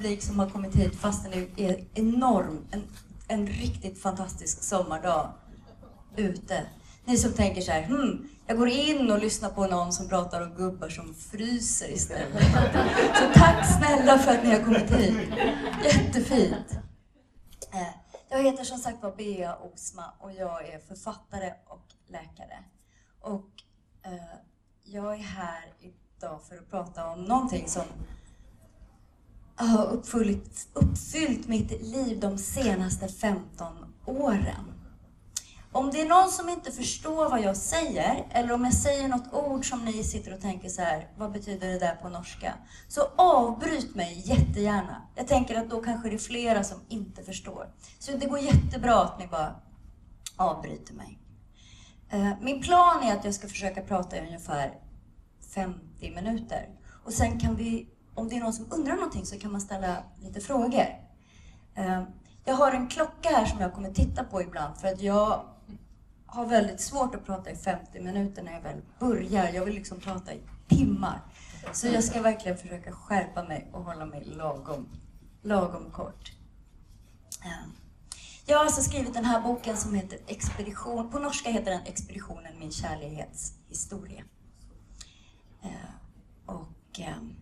publik som har kommit hit fast det är enorm, en, en riktigt fantastisk sommardag ute. Ni som tänker så här, hmm, jag går in och lyssnar på någon som pratar om gubbar som fryser istället. Så tack snälla för att ni har kommit hit. Jättefint. Eh, jag heter som sagt var Bea Osma och jag är författare och läkare. Och eh, jag är här idag för att prata om någonting som har uppfyllt, uppfyllt mitt liv de senaste 15 åren. Om det är någon som inte förstår vad jag säger, eller om jag säger något ord som ni sitter och tänker så här, vad betyder det där på norska? Så avbryt mig jättegärna. Jag tänker att då kanske det är flera som inte förstår. Så det går jättebra att ni bara avbryter mig. Eh, min plan är att jag ska försöka prata i ungefär 50 minuter. Och sen kan vi, om det är någon som undrar någonting så kan man ställa lite frågor. Ehm, jag har en klocka här som jag kommer titta på ibland för att jag har väldigt svårt att prata i 50 minuter när jag väl börjar. Jag vill liksom prata i timmar. Så jag ska verkligen försöka skärpa mig och hålla mig lagom, lagom kort. Ehm, jag har alltså skrivit den här boken som heter Expedition. På norska heter den Expeditionen min kärlekshistoria. Ehm, och ehm,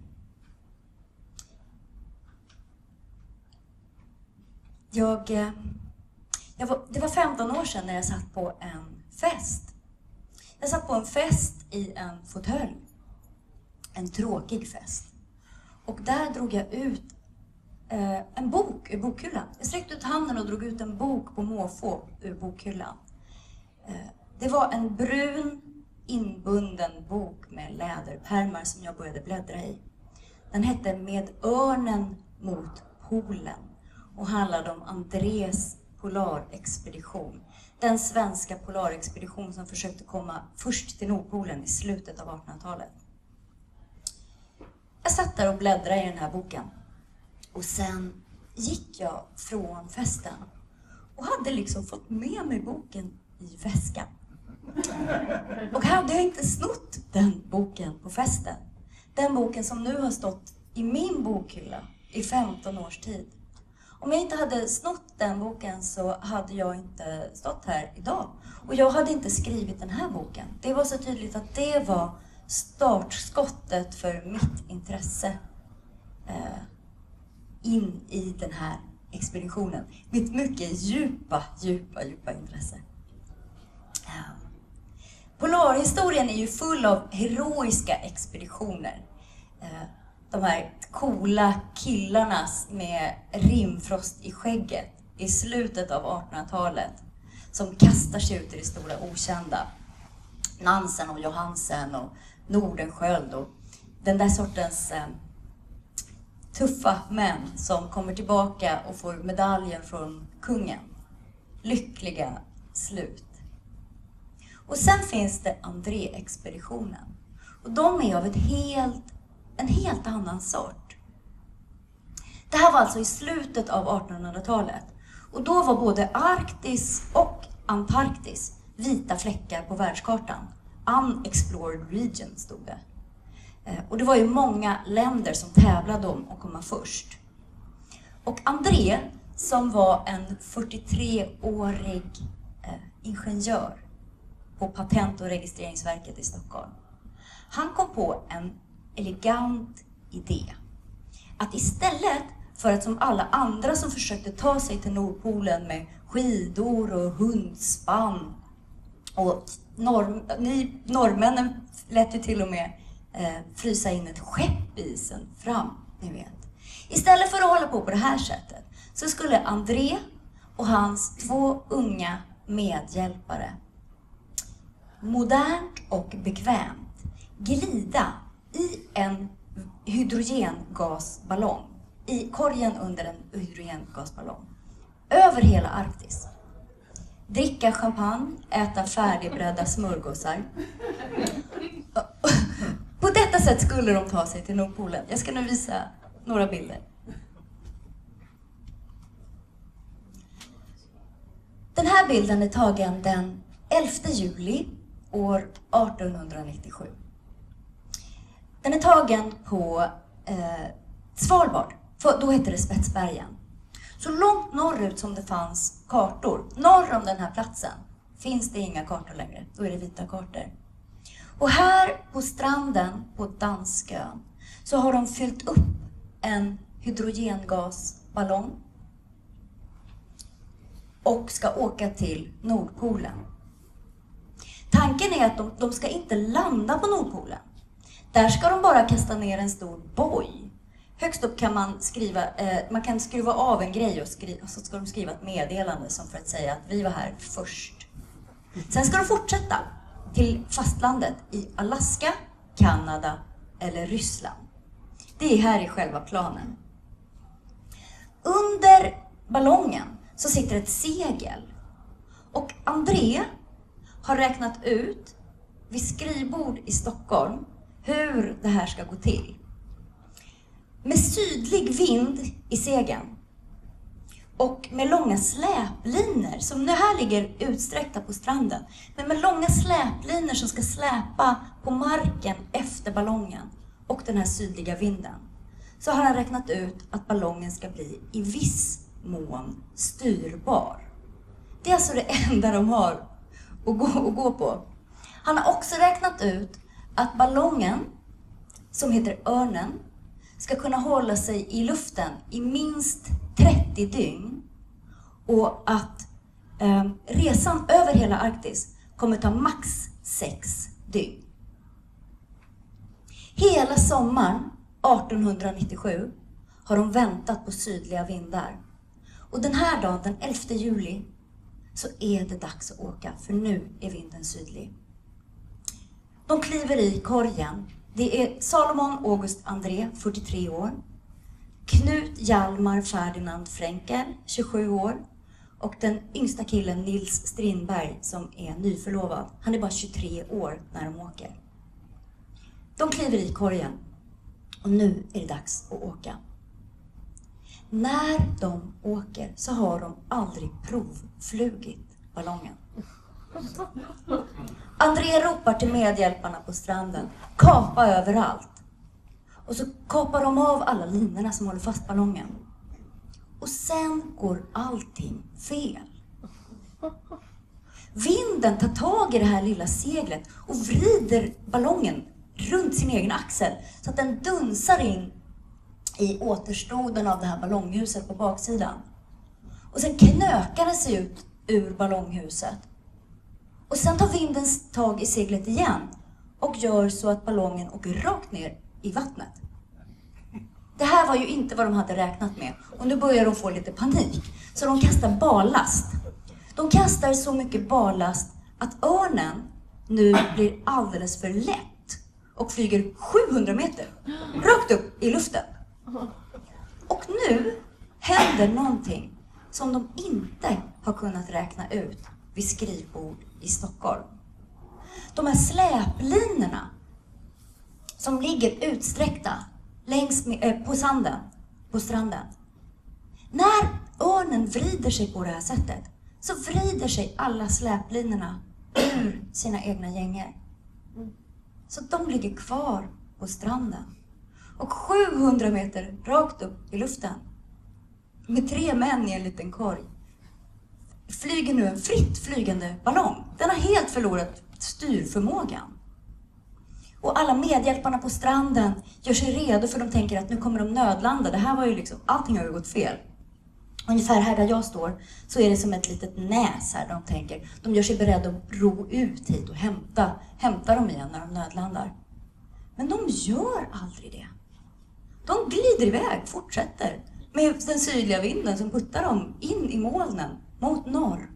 Jag, eh, jag var, det var 15 år sedan när jag satt på en fest. Jag satt på en fest i en fåtölj. En tråkig fest. Och där drog jag ut eh, en bok ur bokhyllan. Jag sträckte ut handen och drog ut en bok på måfå ur bokhyllan. Eh, det var en brun inbunden bok med läderpärmar som jag började bläddra i. Den hette Med örnen mot polen och handlade om Andrés polarexpedition. Den svenska polarexpedition som försökte komma först till Nordpolen i slutet av 1800-talet. Jag satt där och bläddrade i den här boken. Och sen gick jag från festen och hade liksom fått med mig boken i väskan. Och hade jag inte snott den boken på festen, den boken som nu har stått i min bokhylla i 15 års tid, om jag inte hade snott den boken så hade jag inte stått här idag. Och jag hade inte skrivit den här boken. Det var så tydligt att det var startskottet för mitt intresse eh, in i den här expeditionen. Mitt mycket djupa, djupa, djupa intresse. Eh, polarhistorien är ju full av heroiska expeditioner. Eh, de här coola killarna med rimfrost i skägget i slutet av 1800-talet som kastar sig ut i det stora okända. Nansen och Johansen och Nordenskjöld och den där sortens eh, tuffa män som kommer tillbaka och får medaljen från kungen. Lyckliga slut. Och sen finns det André-expeditionen. Och de är av ett helt en helt annan sort. Det här var alltså i slutet av 1800-talet. Och då var både Arktis och Antarktis vita fläckar på världskartan. Unexplored region stod det. Eh, och det var ju många länder som tävlade om att komma först. Och André, som var en 43-årig eh, ingenjör på Patent och registreringsverket i Stockholm. Han kom på en elegant idé. Att istället för att som alla andra som försökte ta sig till Nordpolen med skidor och hundspann och norr, ni, norrmännen lät ju till och med eh, frysa in ett skepp i isen fram, ni vet. Istället för att hålla på på det här sättet så skulle André och hans två unga medhjälpare modernt och bekvämt glida i en hydrogengasballong, i korgen under en hydrogengasballong, över hela Arktis. Dricka champagne, äta färdigbredda smörgåsar. På detta sätt skulle de ta sig till Nordpolen. Jag ska nu visa några bilder. Den här bilden är tagen den 11 juli år 1897. Den är tagen på eh, Svalbard, För då hette det Spetsbergen. Så långt norrut som det fanns kartor, norr om den här platsen, finns det inga kartor längre. Då är det vita kartor. Och här på stranden på Danskön så har de fyllt upp en hydrogengasballong och ska åka till Nordpolen. Tanken är att de, de ska inte landa på Nordpolen. Där ska de bara kasta ner en stor boj. Högst upp kan man skriva, eh, man kan skruva av en grej och, skriva, och så ska de skriva ett meddelande som för att säga att vi var här först. Sen ska de fortsätta till fastlandet i Alaska, Kanada eller Ryssland. Det är här i själva planen. Under ballongen så sitter ett segel. Och André har räknat ut vid skrivbord i Stockholm hur det här ska gå till. Med sydlig vind i segeln och med långa släplinor som nu här ligger utsträckta på stranden. Men med långa släplinor som ska släpa på marken efter ballongen och den här sydliga vinden. Så har han räknat ut att ballongen ska bli i viss mån styrbar. Det är alltså det enda de har att gå, att gå på. Han har också räknat ut att ballongen, som heter Örnen, ska kunna hålla sig i luften i minst 30 dygn och att eh, resan över hela Arktis kommer ta max 6 dygn. Hela sommaren 1897 har de väntat på sydliga vindar. Och den här dagen, den 11 juli, så är det dags att åka, för nu är vinden sydlig. De kliver i korgen. Det är Salomon August André, 43 år. Knut Hjalmar Ferdinand Fränkel, 27 år. Och den yngsta killen Nils Strindberg som är nyförlovad. Han är bara 23 år när de åker. De kliver i korgen och nu är det dags att åka. När de åker så har de aldrig provflugit ballongen. André ropar till medhjälparna på stranden, kapa överallt. Och så kapar de av alla linorna som håller fast ballongen. Och sen går allting fel. Vinden tar tag i det här lilla seglet och vrider ballongen runt sin egen axel så att den dunsar in i återstoden av det här ballonghuset på baksidan. Och sen knökar den sig ut ur ballonghuset. Och sen tar vinden tag i seglet igen och gör så att ballongen åker rakt ner i vattnet. Det här var ju inte vad de hade räknat med och nu börjar de få lite panik. Så de kastar ballast. De kastar så mycket ballast att örnen nu blir alldeles för lätt och flyger 700 meter rakt upp i luften. Och nu händer någonting som de inte har kunnat räkna ut vid skrivbord i Stockholm. De här släplinorna som ligger utsträckta längs med, eh, på sanden, på stranden. När örnen vrider sig på det här sättet så vrider sig alla släplinorna ur sina egna gängor. Så de ligger kvar på stranden. Och 700 meter rakt upp i luften med tre män i en liten korg flyger nu en fritt flygande ballong. Den har helt förlorat styrförmågan. Och alla medhjälparna på stranden gör sig redo för de tänker att nu kommer de nödlanda. Det här var ju liksom, allting har ju gått fel. Ungefär här där jag står så är det som ett litet näs här de tänker. De gör sig beredda att ro ut hit och hämta, hämta dem igen när de nödlandar. Men de gör aldrig det. De glider iväg, fortsätter med den sydliga vinden som puttar dem in i molnen mot norr.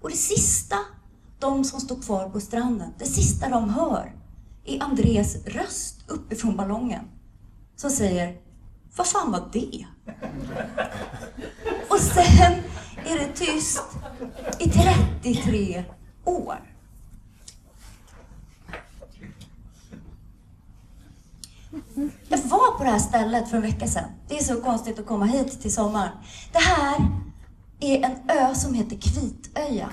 Och det sista de som står kvar på stranden, det sista de hör är Andres röst uppifrån ballongen som säger Vad fan var det? Och sen är det tyst i 33 år. Jag var på det här stället för en vecka sedan. Det är så konstigt att komma hit till sommaren. Det här är en ö som heter Kvitöja.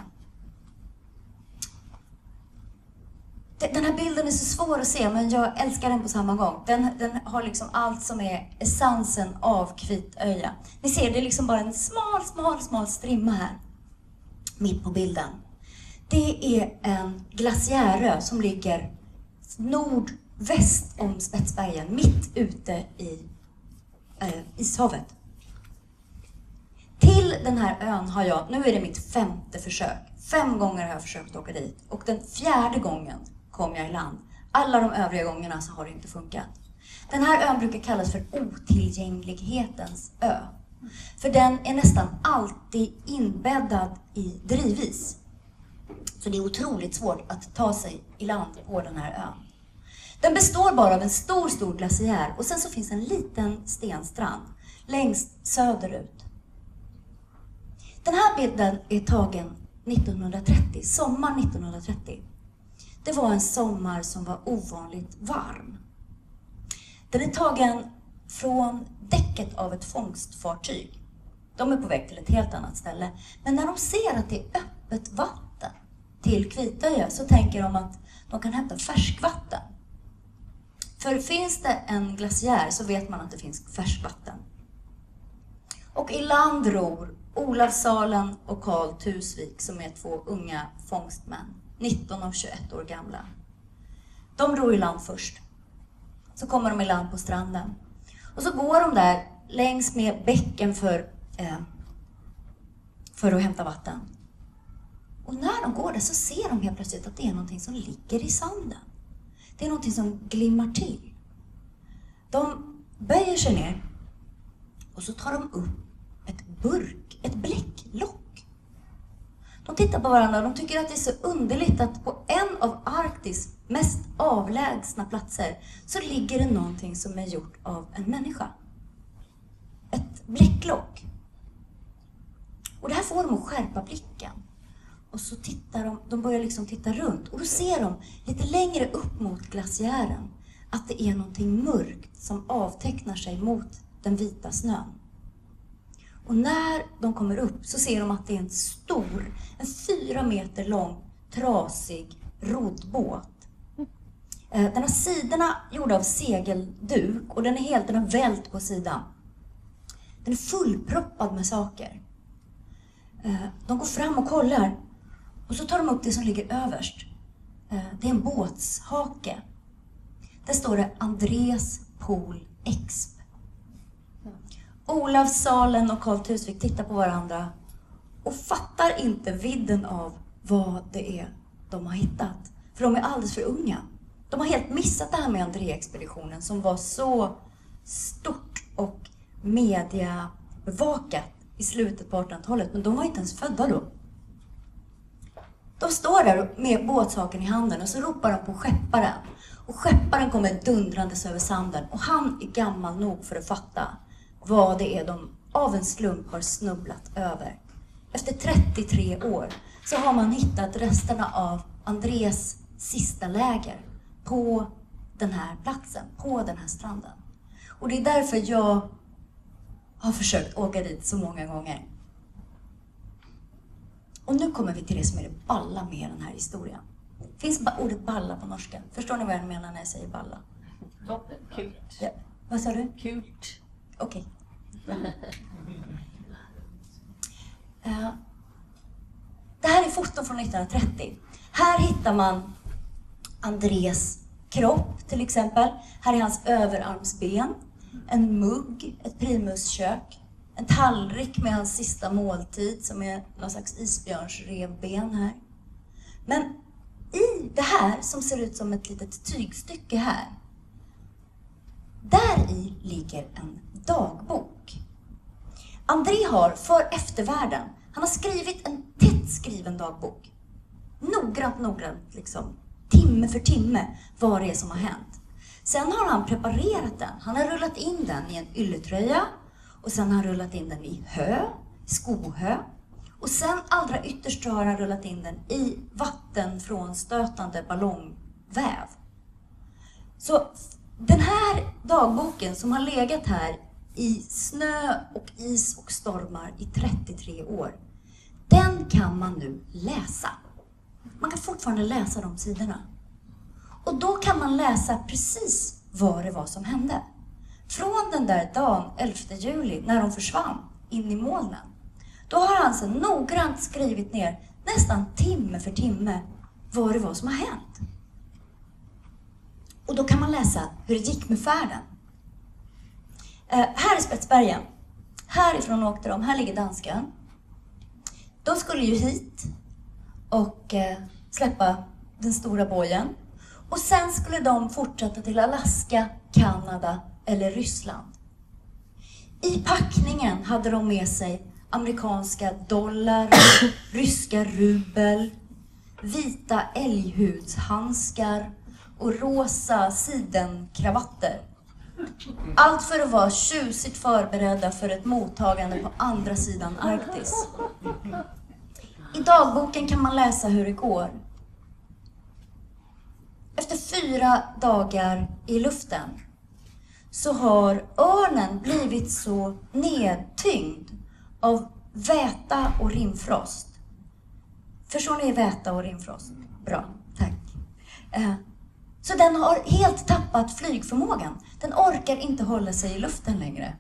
Den här bilden är så svår att se, men jag älskar den på samma gång. Den, den har liksom allt som är essensen av Kvitöja. Ni ser, det är liksom bara en smal, smal, smal strimma här. Mitt på bilden. Det är en glaciärö som ligger nordväst om Spetsbergen, mitt ute i eh, ishavet. Till den här ön har jag, nu är det mitt femte försök. Fem gånger har jag försökt åka dit och den fjärde gången kom jag i land. Alla de övriga gångerna så har det inte funkat. Den här ön brukar kallas för otillgänglighetens ö. För den är nästan alltid inbäddad i drivis. Så det är otroligt svårt att ta sig i land på den här ön. Den består bara av en stor, stor glaciär och sen så finns en liten stenstrand längst söderut. Den här bilden är tagen 1930, sommar 1930. Det var en sommar som var ovanligt varm. Den är tagen från däcket av ett fångstfartyg. De är på väg till ett helt annat ställe. Men när de ser att det är öppet vatten till Kvitöya så tänker de att de kan hämta färskvatten. För finns det en glaciär så vet man att det finns färskvatten. Och i land ror Olav Salen och Karl Tusvik som är två unga fångstmän, 19 och 21 år gamla. De ror i land först. Så kommer de i land på stranden. Och så går de där längs med bäcken för, eh, för att hämta vatten. Och när de går där så ser de helt plötsligt att det är någonting som ligger i sanden. Det är någonting som glimmar till. De böjer sig ner och så tar de upp ett burk, ett bläcklock. De tittar på varandra och de tycker att det är så underligt att på en av Arktis mest avlägsna platser så ligger det någonting som är gjort av en människa. Ett bläcklock. Och det här får dem att skärpa blicken. Och så tittar de, de börjar liksom titta runt och då ser de lite längre upp mot glaciären att det är någonting mörkt som avtecknar sig mot den vita snön. Och när de kommer upp så ser de att det är en stor, en fyra meter lång, trasig roddbåt. Eh, den har sidorna gjorda av segelduk och den är helt, den har vält på sidan. Den är fullproppad med saker. Eh, de går fram och kollar och så tar de upp det som ligger överst. Eh, det är en båtshake. Där står det Andres Pool X. Olav Salen och Karl Tusvik tittar på varandra och fattar inte vidden av vad det är de har hittat. För de är alldeles för unga. De har helt missat det här med André-expeditionen som var så stort och mediabevakat i slutet på 1800-talet. Men de var inte ens födda då. De står där med båtsaken i handen och så ropar de på skepparen. Och skepparen kommer dundrandes över sanden och han är gammal nog för att fatta vad det är de av en slump har snubblat över. Efter 33 år så har man hittat resterna av Andres sista läger på den här platsen, på den här stranden. Och det är därför jag har försökt åka dit så många gånger. Och nu kommer vi till det som är det balla med den här historien. Finns ordet balla på norska? Förstår ni vad jag menar när jag säger balla? Toppen. Kult. Ja. Vad sa du? Kult. Okej. Okay. Eh, det här är foton från 1930. Här hittar man Andres kropp till exempel. Här är hans överarmsben, en mugg, ett primuskök, en tallrik med hans sista måltid som är någon slags isbjörnsrevben här. Men i det här som ser ut som ett litet tygstycke här, där i ligger en dagbok. André har för eftervärlden, han har skrivit en tätt skriven dagbok. Noggrant, noggrant, liksom, timme för timme, vad det är som har hänt. Sen har han preparerat den. Han har rullat in den i en ylletröja och sen har han rullat in den i hö, skohö. Och sen allra ytterst har han rullat in den i vattenfrånstötande ballongväv. Så den här dagboken som har legat här i snö och is och stormar i 33 år, den kan man nu läsa. Man kan fortfarande läsa de sidorna. Och då kan man läsa precis vad det var som hände. Från den där dagen, 11 juli, när de försvann in i molnen. Då har han alltså noggrant skrivit ner, nästan timme för timme, vad det var som har hänt. Och då kan man läsa hur det gick med färden. Eh, här är Spetsbergen. Härifrån åkte de. Här ligger dansken. De skulle ju hit och eh, släppa den stora bojen. Och sen skulle de fortsätta till Alaska, Kanada eller Ryssland. I packningen hade de med sig amerikanska dollar, ryska rubel, vita älghudshandskar och rosa sidenkravatter. Allt för att vara tjusigt förberedda för ett mottagande på andra sidan Arktis. I dagboken kan man läsa hur det går. Efter fyra dagar i luften så har örnen blivit så nedtyngd av väta och rimfrost. Förstår ni väta och rimfrost? Bra, tack. Eh, så den har helt tappat flygförmågan. Den orkar inte hålla sig i luften längre.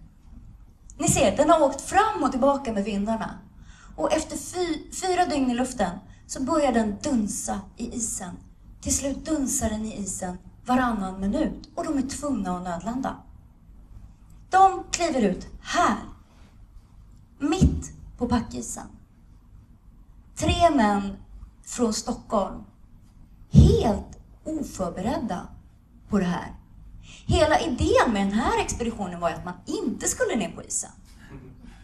Ni ser, den har åkt fram och tillbaka med vindarna. Och efter fy, fyra dygn i luften så börjar den dunsa i isen. Till slut dunsar den i isen varannan minut och de är tvungna att nödlanda. De kliver ut här, mitt på packisen. Tre män från Stockholm, helt oförberedda på det här. Hela idén med den här expeditionen var ju att man inte skulle ner på isen.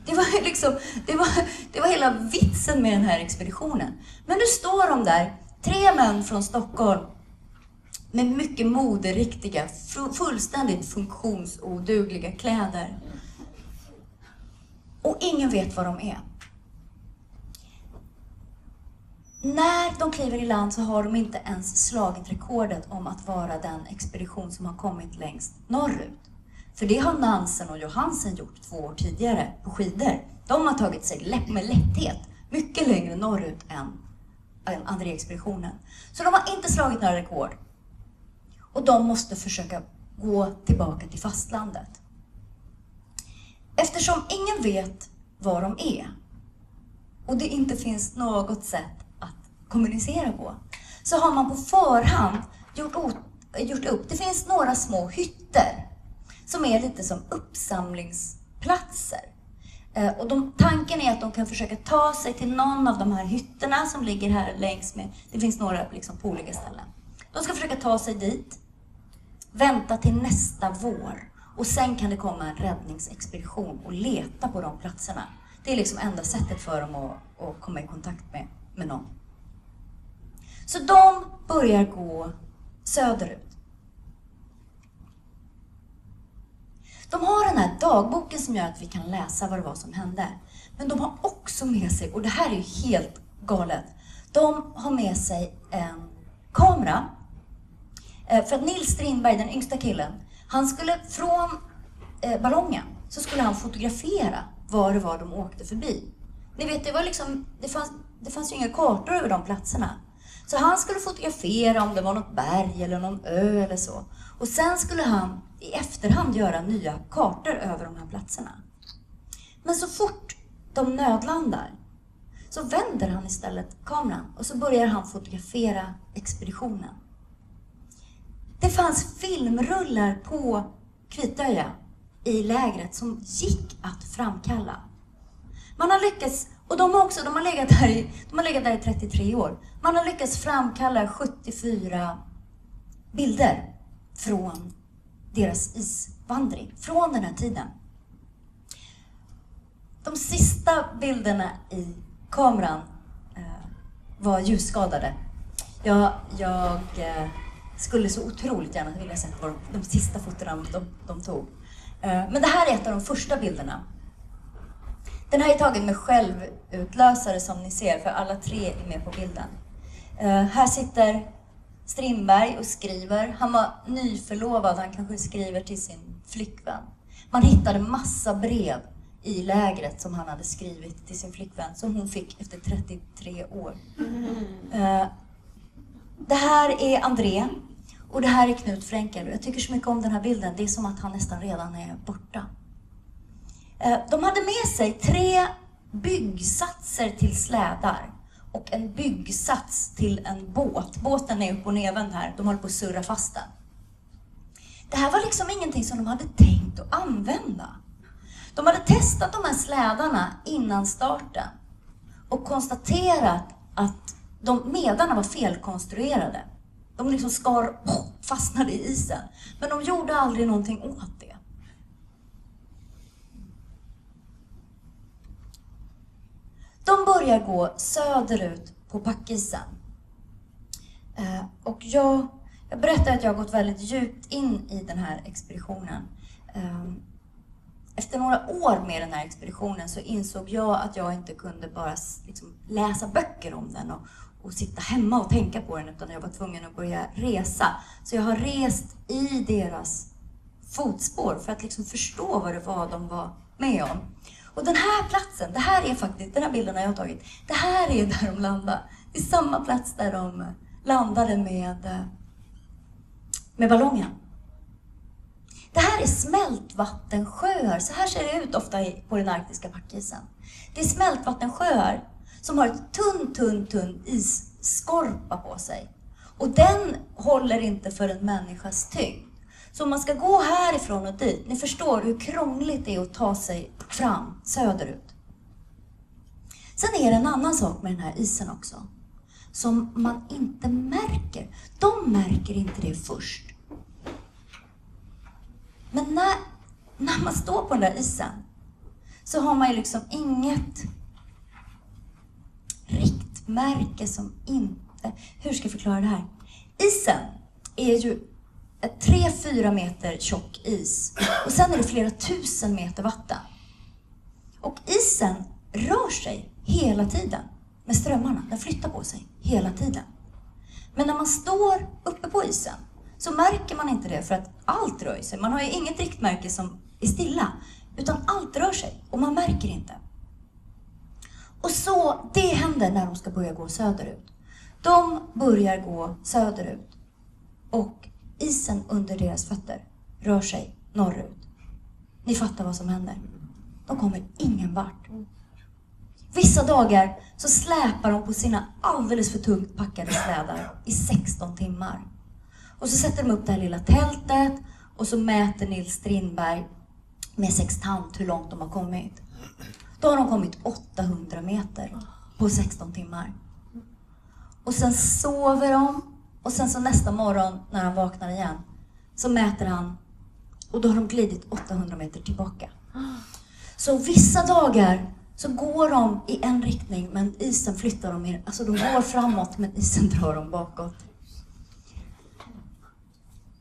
Det var, liksom, det, var, det var hela vitsen med den här expeditionen. Men nu står de där, tre män från Stockholm, med mycket moderiktiga, fullständigt funktionsodugliga kläder. Och ingen vet var de är. När de kliver i land så har de inte ens slagit rekordet om att vara den expedition som har kommit längst norrut. För det har Nansen och Johansen gjort två år tidigare på skidor. De har tagit sig med lätthet mycket längre norrut än, än André-expeditionen. Så de har inte slagit några rekord. Och de måste försöka gå tillbaka till fastlandet. Eftersom ingen vet var de är och det inte finns något sätt kommunicera på, så har man på förhand gjort, gjort upp, det finns några små hytter som är lite som uppsamlingsplatser. Eh, och de, tanken är att de kan försöka ta sig till någon av de här hytterna som ligger här längs med, det finns några liksom på olika ställen. De ska försöka ta sig dit, vänta till nästa vår och sen kan det komma en räddningsexpedition och leta på de platserna. Det är liksom enda sättet för dem att, att komma i kontakt med, med någon. Så de börjar gå söderut. De har den här dagboken som gör att vi kan läsa vad det var som hände. Men de har också med sig, och det här är ju helt galet, de har med sig en kamera. Eh, för att Nils Strindberg, den yngsta killen, han skulle från eh, ballongen så skulle han fotografera vad det var de åkte förbi. Ni vet, det, var liksom, det, fanns, det fanns ju inga kartor över de platserna. Så han skulle fotografera om det var något berg eller någon ö eller så. Och sen skulle han i efterhand göra nya kartor över de här platserna. Men så fort de nödlandar så vänder han istället kameran och så börjar han fotografera expeditionen. Det fanns filmrullar på Kvitöja i lägret som gick att framkalla. Man har lyckats, och de har också, de har legat där i, de har legat där i 33 år. Man har lyckats framkalla 74 bilder från deras isvandring, från den här tiden. De sista bilderna i kameran eh, var ljusskadade. Jag, jag eh, skulle så otroligt gärna vilja se de, de sista fotona de, de tog. Eh, men det här är ett av de första bilderna. Den här är tagen med självutlösare som ni ser, för alla tre är med på bilden. Uh, här sitter Strindberg och skriver. Han var nyförlovad, han kanske skriver till sin flickvän. Man hittade massa brev i lägret som han hade skrivit till sin flickvän, som hon fick efter 33 år. Uh, det här är André. Och det här är Knut Fränkel. Jag tycker så mycket om den här bilden. Det är som att han nästan redan är borta. Eh, de hade med sig tre byggsatser till slädar och en byggsats till en båt. Båten är upp och nedvänd här. De håller på att surra fast den. Det här var liksom ingenting som de hade tänkt att använda. De hade testat de här slädarna innan starten och konstaterat att de medarna var felkonstruerade. De liksom skar, fastnade i isen. Men de gjorde aldrig någonting åt det. De börjar gå söderut på packisen. Eh, och jag, jag berättar att jag har gått väldigt djupt in i den här expeditionen. Eh, efter några år med den här expeditionen så insåg jag att jag inte kunde bara liksom läsa böcker om den och, och sitta hemma och tänka på den, utan jag var tvungen att börja resa. Så jag har rest i deras fotspår för att liksom förstå vad det var de var med om. Och den här platsen, det här är faktiskt, den här bilden jag har tagit, det här är där de landade. Det är samma plats där de landade med, med ballongen. Det här är smältvattensjöar. Så här ser det ut ofta på den arktiska packisen. Det är smältvattensjöar som har ett tunn, tunn, tunn isskorpa på sig. Och den håller inte för en människas tyngd. Så om man ska gå härifrån och dit, ni förstår hur krångligt det är att ta sig fram söderut. Sen är det en annan sak med den här isen också, som man inte märker. De märker inte det först. Men när, när man står på den där isen så har man ju liksom inget riktmärke som inte... Hur ska jag förklara det här? Isen är ju 3-4 meter tjock is och sen är det flera tusen meter vatten. Och isen rör sig hela tiden med strömmarna. Den flyttar på sig hela tiden. Men när man står uppe på isen så märker man inte det för att allt rör sig. Man har ju inget riktmärke som är stilla, utan allt rör sig och man märker inte. Och så, det händer när de ska börja gå söderut. De börjar gå söderut och isen under deras fötter rör sig norrut. Ni fattar vad som händer. De kommer ingen vart. Vissa dagar så släpar de på sina alldeles för tungt packade slädar i 16 timmar. Och så sätter de upp det här lilla tältet och så mäter Nils Strindberg med sextant hur långt de har kommit. Då har de kommit 800 meter på 16 timmar. Och sen sover de och sen så nästa morgon när han vaknar igen så mäter han och då har de glidit 800 meter tillbaka. Så vissa dagar så går de i en riktning men isen flyttar dem, in. alltså de går framåt men isen drar dem bakåt.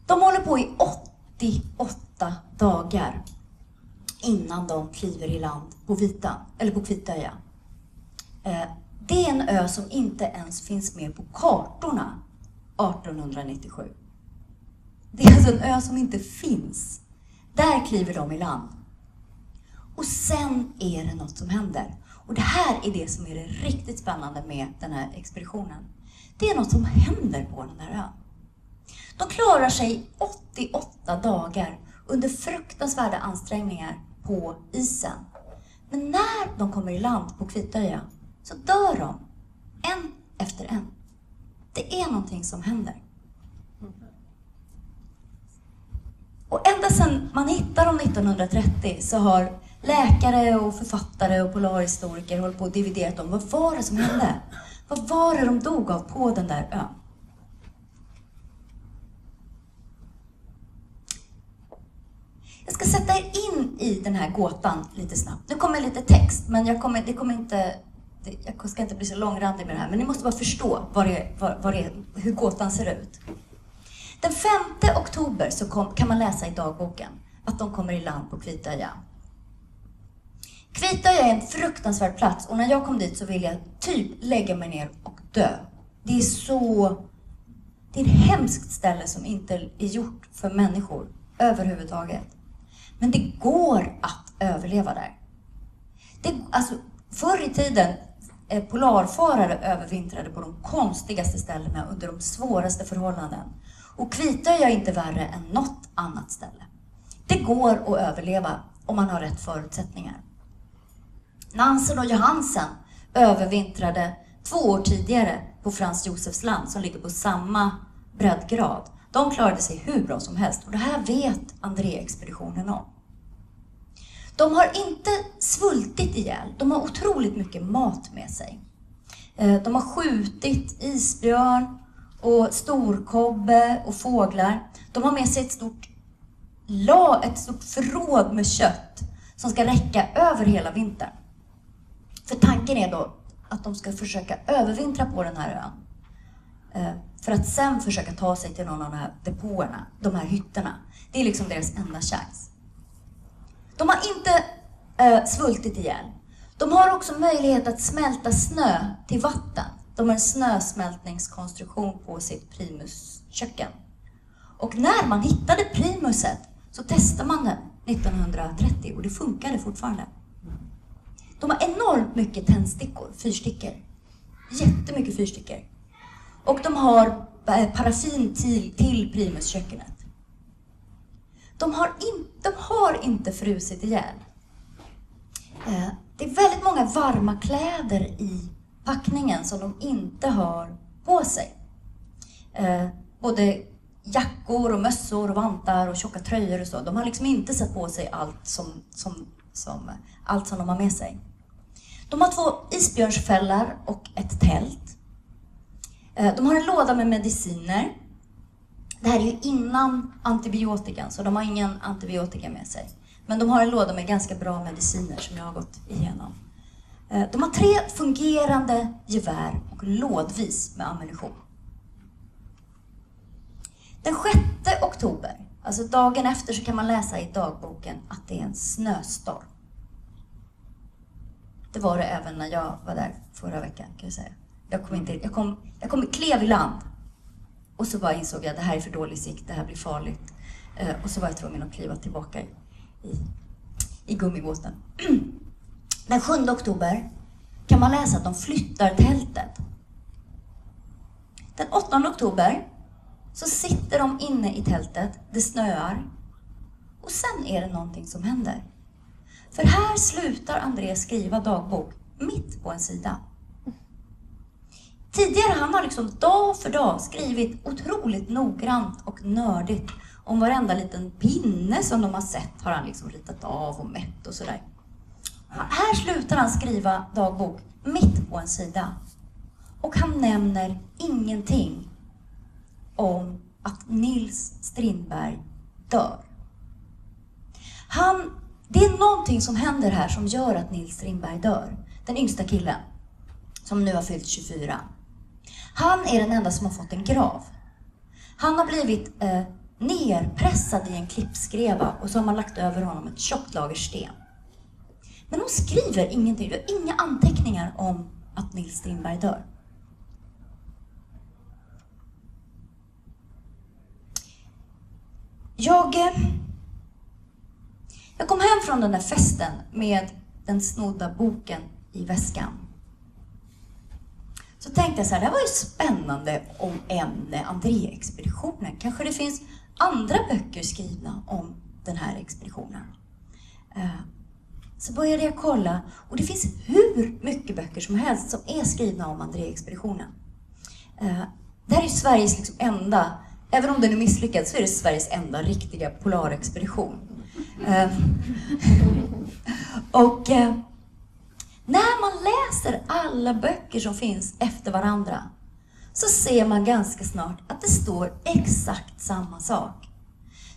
De håller på i 88 dagar innan de kliver i land på Vita, eller på Kvittöja. Eh, det är en ö som inte ens finns med på kartorna 1897. Det är alltså en ö som inte finns. Där kliver de i land. Och sen är det något som händer. Och det här är det som är det riktigt spännande med den här expeditionen. Det är något som händer på den här ön. De klarar sig 88 dagar under fruktansvärda ansträngningar på isen. Men när de kommer i land på Kvitöja så dör de, en efter en. Det är någonting som händer. Och ända sedan man hittade dem 1930 så har läkare och författare och polarhistoriker hållit på och dividerat om vad var det som hände? Vad var det de dog av på den där ön? Jag ska sätta er in i den här gåtan lite snabbt. Nu kommer lite text, men jag kommer, det kommer inte, jag ska inte bli så långrandig med det här, men ni måste bara förstå vad det, vad, vad det, hur gåtan ser ut. Den 5 oktober så kom, kan man läsa i dagboken att de kommer i land på Kvitøya. Kvitøya är en fruktansvärd plats och när jag kom dit så ville jag typ lägga mig ner och dö. Det är så... Det är ett hemskt ställe som inte är gjort för människor överhuvudtaget. Men det går att överleva där. Det, alltså, förr i tiden, Eh, polarfarare övervintrade på de konstigaste ställena under de svåraste förhållanden. Och Kvitö är inte värre än något annat ställe. Det går att överleva om man har rätt förutsättningar. Nansen och Johansen övervintrade två år tidigare på Frans Josefs land som ligger på samma breddgrad. De klarade sig hur bra som helst och det här vet André-expeditionen om. De har inte svultit ihjäl, de har otroligt mycket mat med sig. Eh, de har skjutit isbjörn och storkobbe och fåglar. De har med sig ett stort, ett stort förråd med kött som ska räcka över hela vintern. För tanken är då att de ska försöka övervintra på den här ön. Eh, för att sen försöka ta sig till någon av de här depåerna, de här hytterna. Det är liksom deras enda chans. De har inte eh, svultit ihjäl. De har också möjlighet att smälta snö till vatten. De har en snösmältningskonstruktion på sitt primusköken. Och när man hittade primuset så testade man det 1930 och det funkade fortfarande. De har enormt mycket tändstickor, fyrstickor. Jättemycket fyrstickor. Och de har eh, paraffin till, till primuskökenet. De har, in, de har inte frusit ihjäl. Eh, det är väldigt många varma kläder i packningen som de inte har på sig. Eh, både jackor och mössor och vantar och tjocka tröjor och så. De har liksom inte satt på sig allt som, som, som, allt som de har med sig. De har två isbjörnsfällar och ett tält. Eh, de har en låda med mediciner. Det här är ju innan antibiotikan, så de har ingen antibiotika med sig. Men de har en låda med ganska bra mediciner som jag har gått igenom. Eh, de har tre fungerande gevär och lådvis med ammunition. Den 6 oktober, alltså dagen efter, så kan man läsa i dagboken att det är en snöstorm. Det var det även när jag var där förra veckan, kan jag säga. Jag kom, inte, jag kom, jag kom klev i land och så bara insåg jag att det här är för dålig sikt, det här blir farligt. Eh, och så var jag tvungen att kliva tillbaka i, i gummibåten. Den 7 oktober kan man läsa att de flyttar tältet. Den 8 oktober så sitter de inne i tältet, det snöar och sen är det någonting som händer. För här slutar André skriva dagbok, mitt på en sida. Tidigare han har liksom dag för dag skrivit otroligt noggrant och nördigt om varenda liten pinne som de har sett har han liksom ritat av och mätt och sådär. Här slutar han skriva dagbok mitt på en sida. Och han nämner ingenting om att Nils Strindberg dör. Han det är någonting som händer här som gör att Nils Strindberg dör. Den yngsta killen, som nu har fyllt 24. Han är den enda som har fått en grav. Han har blivit eh, nerpressad i en klippskreva och så har man lagt över honom ett tjockt lager sten. Men de skriver ingenting, de har inga anteckningar om att Nils Strindberg dör. Jag eh, jag kom hem från den där festen med den snodda boken i väskan. Så tänkte jag så här, det här var ju spännande om ämne eh, André-expeditionen. Kanske det finns andra böcker skrivna om den här expeditionen. Eh, så började jag kolla och det finns hur mycket böcker som helst som är skrivna om André-expeditionen. Eh, det här är Sveriges liksom enda, även om den är misslyckad, så är det Sveriges enda riktiga polarexpedition. Och när man läser alla böcker som finns efter varandra så ser man ganska snart att det står exakt samma sak.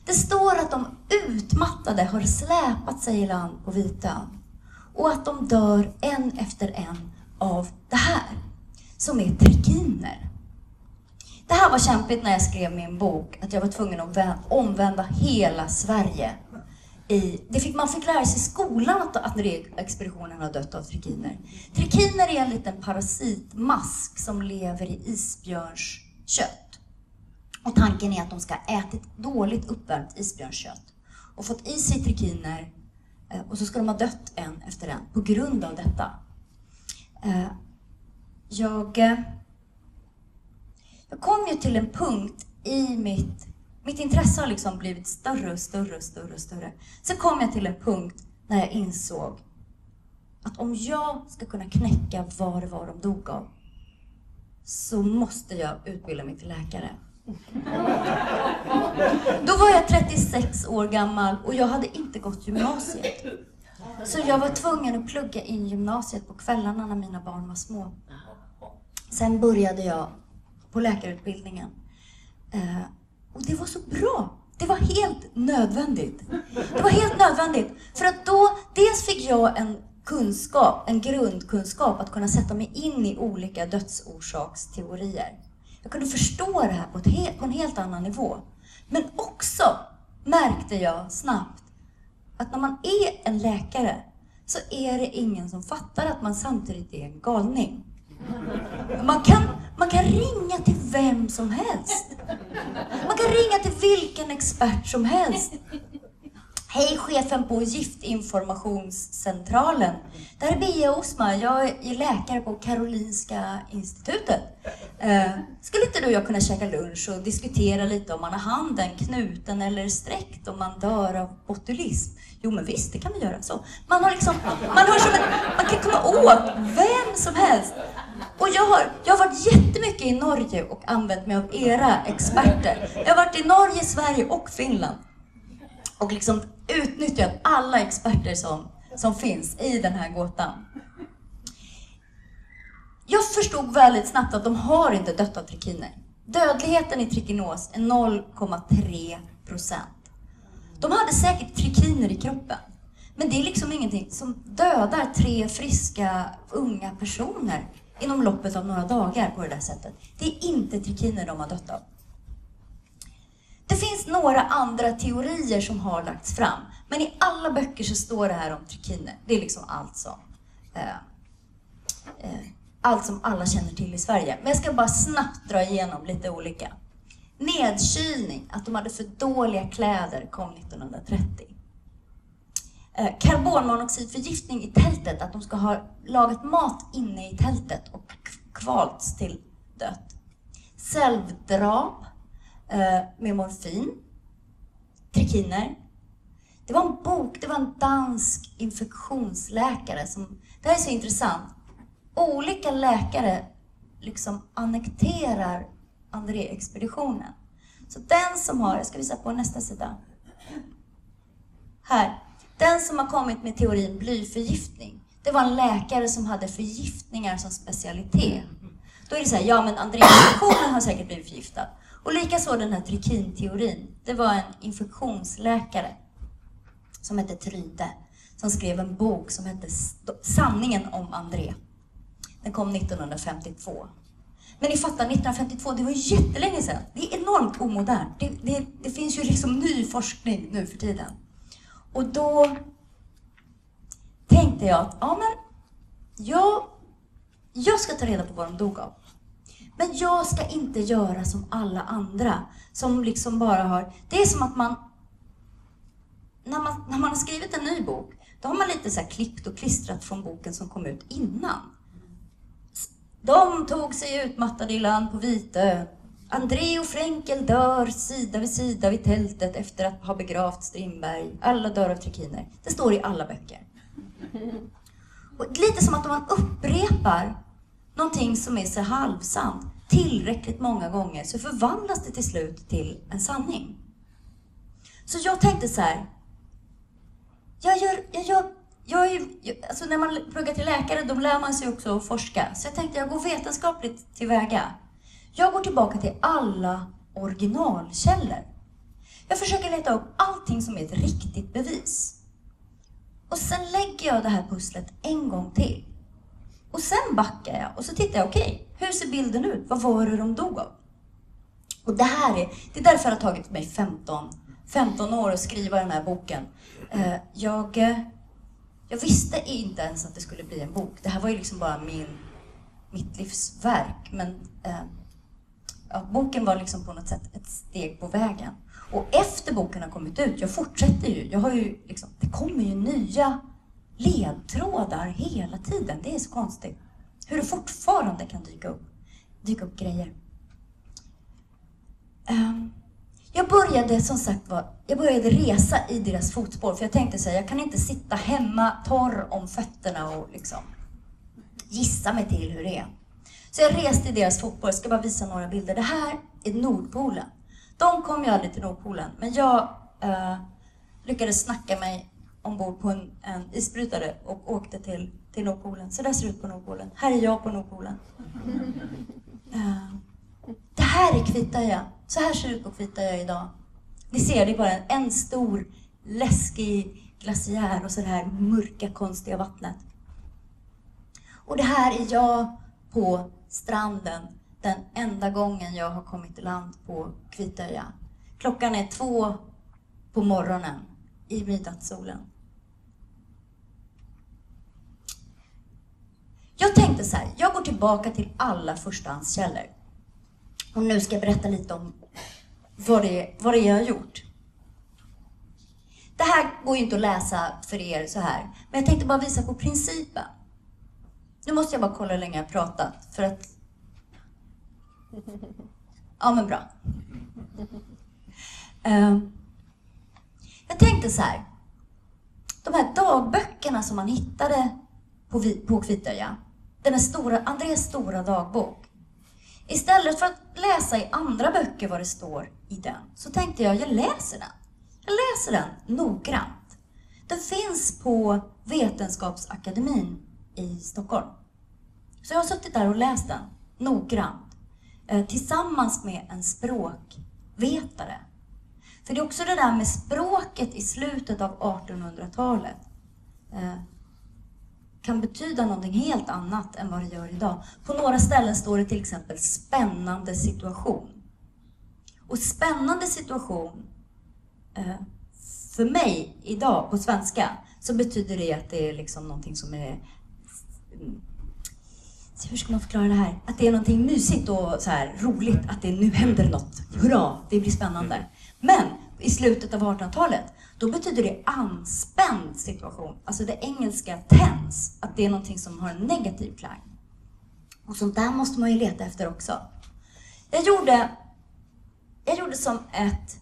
Det står att de utmattade har släpat sig i land på Vitön och att de dör en efter en av det här, som är trikiner. Det här var kämpigt när jag skrev min bok, att jag var tvungen att omvända hela Sverige i, det fick, man fick lära sig i skolan att, att expeditionen har dött av trikiner. Trikiner är en liten parasitmask som lever i isbjörnskött. Och tanken är att de ska ha ätit dåligt uppvärmt isbjörnskött och fått i sig trikiner eh, och så ska de ha dött en efter en på grund av detta. Eh, jag, eh, jag kom ju till en punkt i mitt... Mitt intresse har liksom blivit större och större och större och större. Sen kom jag till en punkt när jag insåg att om jag ska kunna knäcka vad det var de dog av, så måste jag utbilda mig till läkare. Då var jag 36 år gammal och jag hade inte gått gymnasiet. Så jag var tvungen att plugga in gymnasiet på kvällarna när mina barn var små. Sen började jag på läkarutbildningen. Eh, och det var så bra. Det var helt nödvändigt. Det var helt nödvändigt. För att då, dels fick jag en kunskap, en grundkunskap att kunna sätta mig in i olika dödsorsaksteorier. Jag kunde förstå det här på, ett, på en helt annan nivå. Men också märkte jag snabbt att när man är en läkare så är det ingen som fattar att man samtidigt är en galning. Man kan, man kan ringa till vem som helst. Man kan ringa till vilken expert som helst. Hej chefen på Giftinformationscentralen. Det här är Bea Osmar. Jag är läkare på Karolinska institutet. Eh, skulle inte du och jag kunna käka lunch och diskutera lite om man har handen knuten eller sträckt om man dör av botulism? Jo men visst, det kan vi göra. Så. Man, har liksom, man, har som en, man kan komma åt vem som helst. Och jag har, jag har varit jättemycket i Norge och använt mig av era experter. Jag har varit i Norge, Sverige och Finland. Och liksom utnyttjat alla experter som, som finns i den här gåtan. Jag förstod väldigt snabbt att de har inte dött av trikiner. Dödligheten i trikinos är 0,3 procent. De hade säkert trikiner i kroppen. Men det är liksom ingenting som dödar tre friska, unga personer inom loppet av några dagar på det där sättet. Det är inte trikiner de har dött av. Det finns några andra teorier som har lagts fram. Men i alla böcker så står det här om trikiner. Det är liksom allt som, eh, eh, allt som alla känner till i Sverige. Men jag ska bara snabbt dra igenom lite olika. Nedkylning, att de hade för dåliga kläder, kom 1930. Eh, karbonmonoxidförgiftning i tältet, att de ska ha lagat mat inne i tältet och kvalts till dött. Självdrap eh, med morfin, trikiner. Det var en bok, det var en dansk infektionsläkare som, det här är så intressant. Olika läkare liksom annekterar André-expeditionen. Så den som har, jag ska visa på nästa sida. Här. Den som har kommit med teorin blyförgiftning, det var en läkare som hade förgiftningar som specialitet. Då är det så här, ja men Andréinfektionen har säkert blivit förgiftad. Och likaså den här trikinteorin. Det var en infektionsläkare som hette Tryde som skrev en bok som hette Sanningen om André. Den kom 1952. Men ni fattar, 1952, det var ju jättelänge sedan. Det är enormt omodernt. Det, det, det finns ju liksom ny forskning nu för tiden. Och då tänkte jag att, ja men, jag, jag ska ta reda på vad de dog av. Men jag ska inte göra som alla andra som liksom bara har... Det är som att man... När man, när man har skrivit en ny bok, då har man lite så klippt och klistrat från boken som kom ut innan. De tog sig utmattade i land på Vitö. André och Fränkel dör sida vid sida vid tältet efter att ha begravt Strindberg. Alla dör av trikiner. Det står i alla böcker. Och lite som att man upprepar någonting som är så halvsant tillräckligt många gånger så förvandlas det till slut till en sanning. Så jag tänkte så här. Jag gör, jag gör, jag är, alltså när man pluggar till läkare då lär man sig också att forska. Så jag tänkte jag går vetenskapligt tillväga. Jag går tillbaka till alla originalkällor. Jag försöker leta upp allting som är ett riktigt bevis. Och sen lägger jag det här pusslet en gång till. Och sen backar jag och så tittar jag, okej, okay, hur ser bilden ut? Vad var det de dog av? Och det här är, det är därför det har tagit mig 15, 15 år att skriva den här boken. Eh, jag, eh, jag visste inte ens att det skulle bli en bok. Det här var ju liksom bara min, mitt livsverk. Men eh, ja, boken var liksom på något sätt ett steg på vägen. Och efter boken har kommit ut, jag fortsätter ju, jag har ju liksom, det kommer ju nya ledtrådar hela tiden. Det är så konstigt. Hur det fortfarande kan dyka upp, dyka upp grejer. Um, började som sagt var, jag började resa i deras fotspår för jag tänkte säga, jag kan inte sitta hemma torr om fötterna och liksom gissa mig till hur det är. Så jag reste i deras fotspår, jag ska bara visa några bilder. Det här är Nordpolen. De kom ju aldrig till Nordpolen, men jag eh, lyckades snacka mig ombord på en, en isbrytare och åkte till, till Nordpolen. Så där ser det ut på Nordpolen. Här är jag på Nordpolen. Uh, det här är Kvittöja. Så här ser det ut på Kvittöja idag. Ni ser, det är bara en, en stor läskig glaciär och så det här mörka, konstiga vattnet. Och det här är jag på stranden den enda gången jag har kommit i land på Kvitöja. Klockan är två på morgonen i midnattssolen. Jag tänkte så här, jag går tillbaka till alla förstahandskällor. Och nu ska jag berätta lite om vad det, vad det är jag har gjort. Det här går ju inte att läsa för er så här, men jag tänkte bara visa på principen. Nu måste jag bara kolla hur länge jag har pratat, för att... Ja, men bra. Ehm, jag tänkte så här. De här dagböckerna som man hittade på, på den här stora, Andrés stora dagbok. Istället för att läsa i andra böcker vad det står i den, så tänkte jag, jag läser den. Jag läser den noggrant. Den finns på Vetenskapsakademin i Stockholm. Så jag har suttit där och läst den noggrant eh, tillsammans med en språkvetare. För det är också det där med språket i slutet av 1800-talet eh, kan betyda någonting helt annat än vad det gör idag. På några ställen står det till exempel spännande situation. Och spännande situation, eh, för mig idag på svenska, så betyder det att det är liksom någonting som är mm, hur ska man förklara det här? Att det är någonting mysigt och så här, roligt, att det nu händer något. Hurra, det blir spännande. Men i slutet av 1800-talet, då betyder det anspänd situation. Alltså det engelska tense, att det är någonting som har en negativ klang. Och sånt där måste man ju leta efter också. Jag gjorde, jag gjorde som ett,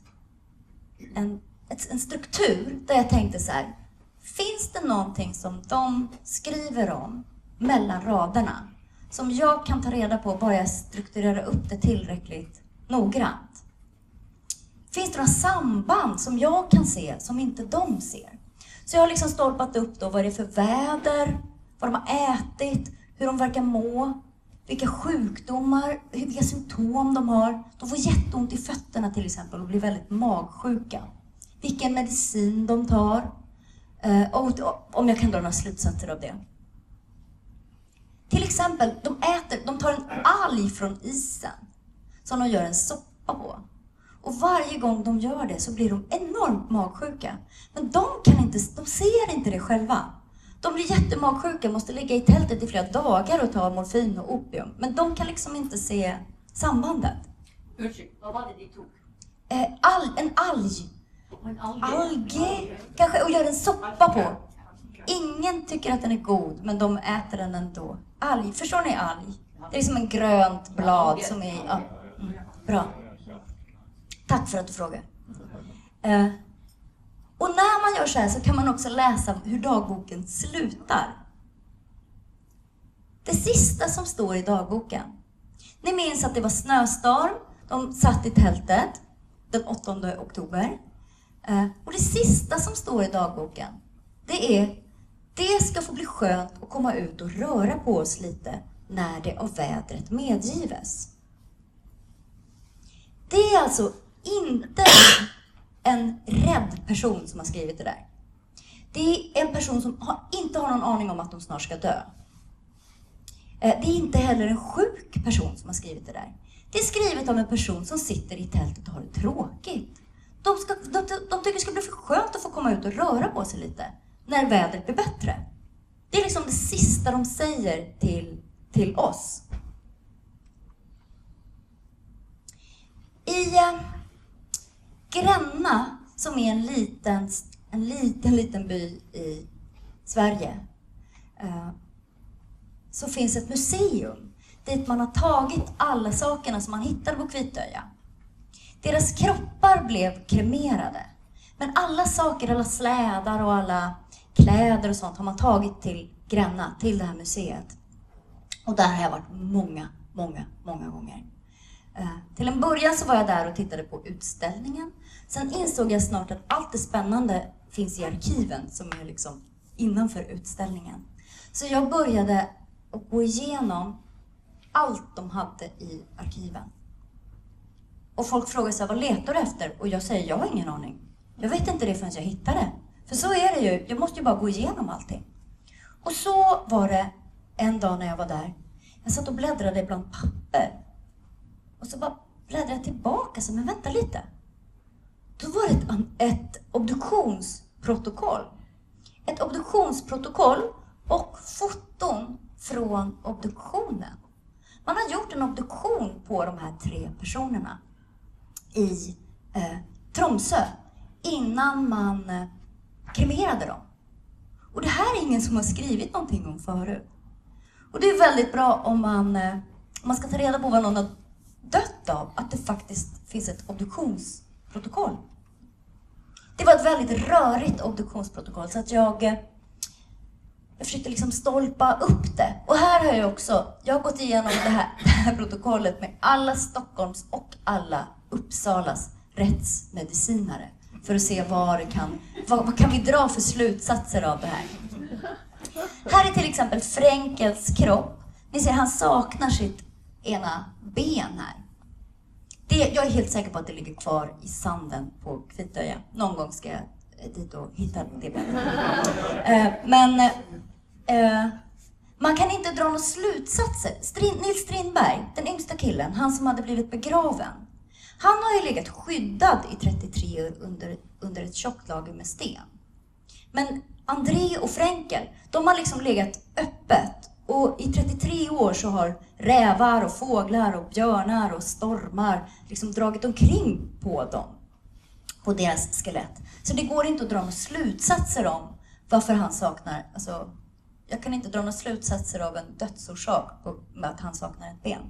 en, ett, en struktur där jag tänkte så här, finns det någonting som de skriver om mellan raderna som jag kan ta reda på bara jag strukturerar upp det tillräckligt noggrant? Finns det några samband som jag kan se som inte de ser? Så jag har liksom stolpat upp då vad det är för väder, vad de har ätit, hur de verkar må, vilka sjukdomar, vilka symptom de har. De får jätteont i fötterna till exempel och blir väldigt magsjuka. Vilken medicin de tar. Eh, och om jag kan dra några slutsatser av det. Till exempel, de, äter, de tar en alg från isen som de gör en soppa på. Och varje gång de gör det så blir de enormt magsjuka. Men de, kan inte, de ser inte det själva. De blir jättemagsjuka, måste ligga i tältet i flera dagar och ta morfin och opium. Men de kan liksom inte se sambandet. Ursäkta, vad var det de tog? Eh, all, en alg. En alge? Alge, kanske, och gör en soppa på. Ingen tycker att den är god, men de äter den ändå. Alg, förstår ni alg? Det är som en grönt blad som är... Ja, mm, bra. Tack för att du frågar. Eh, och när man gör så här så kan man också läsa hur dagboken slutar. Det sista som står i dagboken. Ni minns att det var snöstorm. De satt i tältet den 8 oktober. Eh, och det sista som står i dagboken, det är det ska få bli skönt att komma ut och röra på oss lite när det av vädret medgives. Det är alltså inte en rädd person som har skrivit det där. Det är en person som har, inte har någon aning om att de snart ska dö. Eh, det är inte heller en sjuk person som har skrivit det där. Det är skrivet av en person som sitter i tältet och har det tråkigt. De, ska, de, de tycker det ska bli för skönt att få komma ut och röra på sig lite när vädret blir bättre. Det är liksom det sista de säger till, till oss. I eh, Gränna, som är en liten, en liten, liten by i Sverige, eh, så finns ett museum dit man har tagit alla sakerna som man hittade på Kvitöja. Deras kroppar blev kremerade. Men alla saker, alla slädar och alla kläder och sånt har man tagit till Gränna, till det här museet. Och där har jag varit många, många, många gånger. Eh, till en början så var jag där och tittade på utställningen. Sen insåg jag snart att allt det spännande finns i arkiven som är liksom innanför utställningen. Så jag började att gå igenom allt de hade i arkiven. Och folk frågar sig vad letar du efter? Och jag säger, jag har ingen aning. Jag vet inte det förrän jag hittar det. För så är det ju, jag måste ju bara gå igenom allting. Och så var det en dag när jag var där. Jag satt och bläddrade bland papper. Och så bara bläddrade jag tillbaka, så men vänta lite. Då var det ett, ett obduktionsprotokoll. Ett obduktionsprotokoll och foton från obduktionen. Man har gjort en obduktion på de här tre personerna i eh, Tromsö innan man eh, kremerade dem. Och det här är ingen som har skrivit någonting om förut. Och det är väldigt bra om man, eh, om man ska ta reda på vad någon har dött av, att det faktiskt finns ett obduktionsprotokoll. Det var ett väldigt rörigt obduktionsprotokoll så att jag, eh, jag försökte liksom stolpa upp det. Och här har jag också, jag har gått igenom det här, det här protokollet med alla Stockholms och alla Uppsalas rättsmedicinare för att se vad, det kan, vad, vad kan vi dra för slutsatser av det här. Här är till exempel Frenkels kropp. Ni ser, han saknar sitt ena ben här. Det, jag är helt säker på att det ligger kvar i sanden på Kvitöja. Någon gång ska jag dit och hitta det benet. Eh, men eh, man kan inte dra några slutsatser. Strin, Nils Strindberg, den yngsta killen, han som hade blivit begraven. Han har ju legat skyddad i 33 år under, under ett tjockt lager med sten. Men André och Fränkel, de har liksom legat öppet. Och i 33 år så har rävar och fåglar och björnar och stormar liksom dragit omkring på dem, på deras skelett. Så det går inte att dra några slutsatser om varför han saknar, alltså, jag kan inte dra några slutsatser av en dödsorsak med att han saknar ett ben.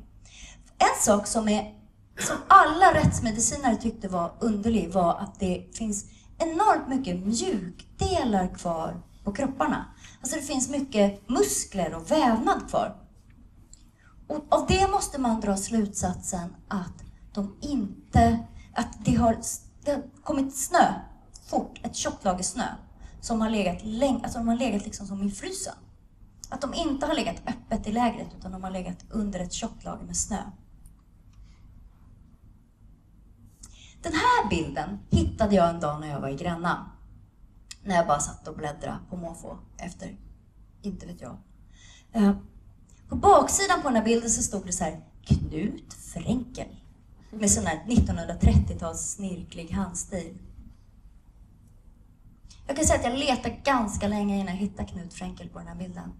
En sak som, är, som alla rättsmedicinare tyckte var underlig var att det finns enormt mycket mjukdelar kvar på kropparna. Alltså det finns mycket muskler och vävnad kvar. Och av det måste man dra slutsatsen att de inte, att det har, det har kommit snö fort, ett tjockt lager snö, som har legat länge, alltså de har legat liksom som i frysen. Att de inte har legat öppet i lägret, utan de har legat under ett tjockt lager med snö. Den här bilden hittade jag en dag när jag var i Gränna. När jag bara satt och bläddrade på måfå efter, inte vet jag. Eh, på baksidan på den här bilden så stod det så här, Knut Fränkel. Med sån här 1930-tals snirklig handstil. Jag kan säga att jag letade ganska länge innan jag hittade Knut Fränkel på den här bilden.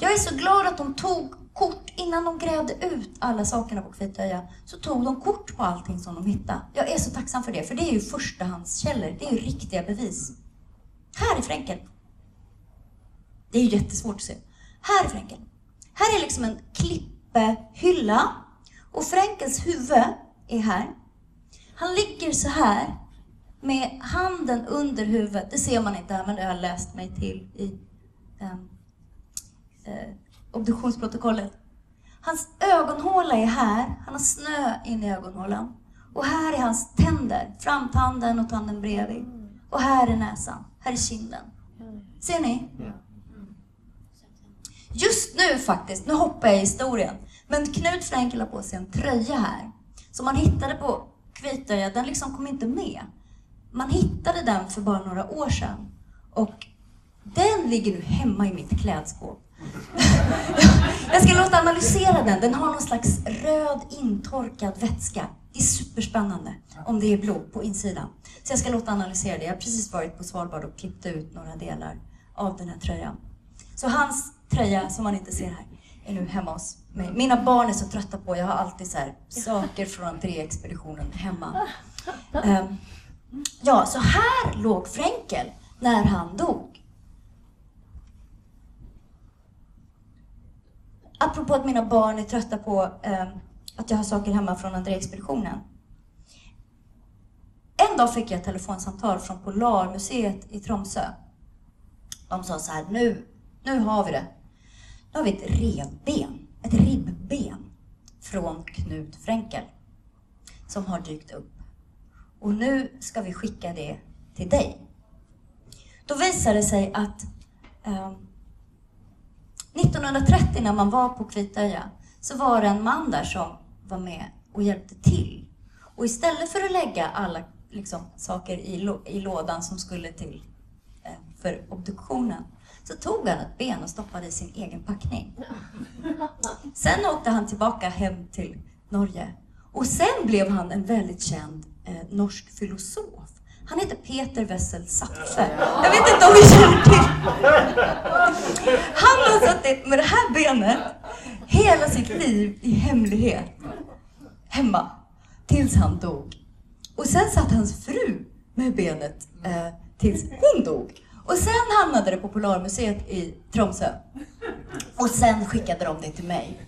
Jag är så glad att de tog kort innan de grävde ut alla sakerna på Kvitöja. Så tog de kort på allting som de hittade. Jag är så tacksam för det, för det är ju förstahandskällor. Det är ju riktiga bevis. Här är Fränkel. Det är ju jättesvårt att se. Här är Fränkel. Här är liksom en klippehylla. Och Fränkels huvud är här. Han ligger så här med handen under huvudet. Det ser man inte här, men det har jag läst mig till i um, uh, obduktionsprotokollet. Hans ögonhåla är här, han har snö in i ögonhålan. Och här är hans tänder, framtanden och tanden bredvid. Och här är näsan, här är kinden. Ser ni? Just nu faktiskt, nu hoppar jag i historien, men Knut Fränkel har på sig en tröja här som man hittade på Kvitöja, den liksom kom inte med. Man hittade den för bara några år sedan och den ligger nu hemma i mitt klädskåp jag ska låta analysera den. Den har någon slags röd intorkad vätska. Det är superspännande om det är blod på insidan. Så jag ska låta analysera det. Jag har precis varit på Svalbard och klippt ut några delar av den här tröjan. Så hans tröja, som man inte ser här, är nu hemma hos mig. Mina barn är så trötta på, jag har alltid så här, saker från André-expeditionen hemma. Um, ja, så här låg Fränkel när han dog. Apropå att mina barn är trötta på eh, att jag har saker hemma från André-expeditionen. En dag fick jag ett telefonsamtal från Polarmuseet i Tromsö. De sa så här, nu, nu har vi det. Nu har vi ett revben, ett ribben från Knut Fränkel som har dykt upp. Och nu ska vi skicka det till dig. Då visade det sig att eh, 1930 när man var på Kvitøya så var det en man där som var med och hjälpte till. Och istället för att lägga alla liksom, saker i, i lådan som skulle till eh, för obduktionen så tog han ett ben och stoppade i sin egen packning. Sen åkte han tillbaka hem till Norge och sen blev han en väldigt känd eh, norsk filosof. Han heter Peter Wessel Zapfe. Jag vet inte om vi känner till. Han har suttit med det här benet hela sitt liv i hemlighet hemma tills han dog. Och sen satt hans fru med benet eh, tills hon dog. Och sen hamnade det på Polarmuseet i Tromsö. Och sen skickade de det till mig.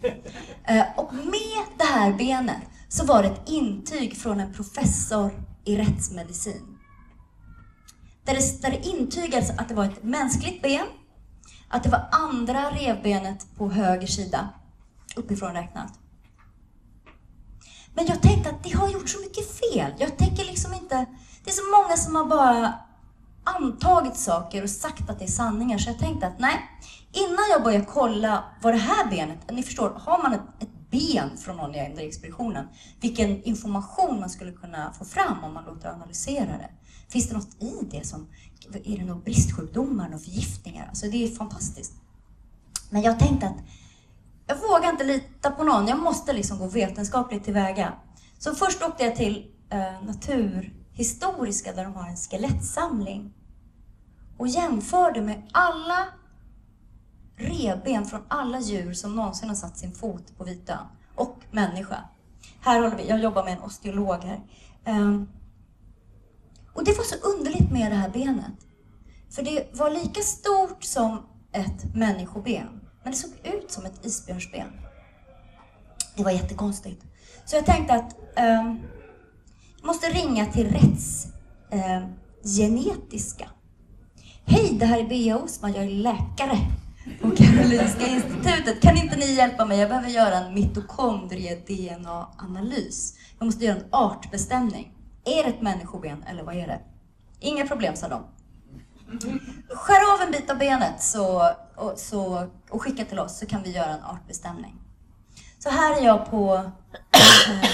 Eh, och med det här benet så var det ett intyg från en professor i rättsmedicin. Där det, där det intygades att det var ett mänskligt ben, att det var andra revbenet på höger sida, uppifrån räknat. Men jag tänkte att det har gjort så mycket fel. Jag tänker liksom inte... Det är så många som har bara antagit saker och sagt att det är sanningar. Så jag tänkte att nej, innan jag börjar kolla vad det här benet, ni förstår, har man ett, ett ben från någon i expeditionen, vilken information man skulle kunna få fram om man låter analysera det. Finns det något i det som, är det några bristsjukdomar, några förgiftningar? Alltså det är fantastiskt. Men jag tänkte att jag vågar inte lita på någon, jag måste liksom gå vetenskapligt tillväga. Så först åkte jag till eh, Naturhistoriska där de har en skelettsamling och jämförde med alla revben från alla djur som någonsin har satt sin fot på Vitön och människa. Här håller vi, jag jobbar med en osteolog här. Um, och det var så underligt med det här benet. För det var lika stort som ett människoben, men det såg ut som ett isbjörnsben. Det var jättekonstigt. Så jag tänkte att eh, jag måste ringa till rättsgenetiska. Ehm, eh, Hej, det här är Bea Osman, jag är läkare på Karolinska institutet. Kan inte ni hjälpa mig? Jag behöver göra en mitokondrie-DNA-analys. Jag måste göra en artbestämning. Är det ett människoben eller vad är det? Inga problem, sa de. Skär av en bit av benet så, och, så, och skicka till oss så kan vi göra en artbestämning. Så här är jag på, eh,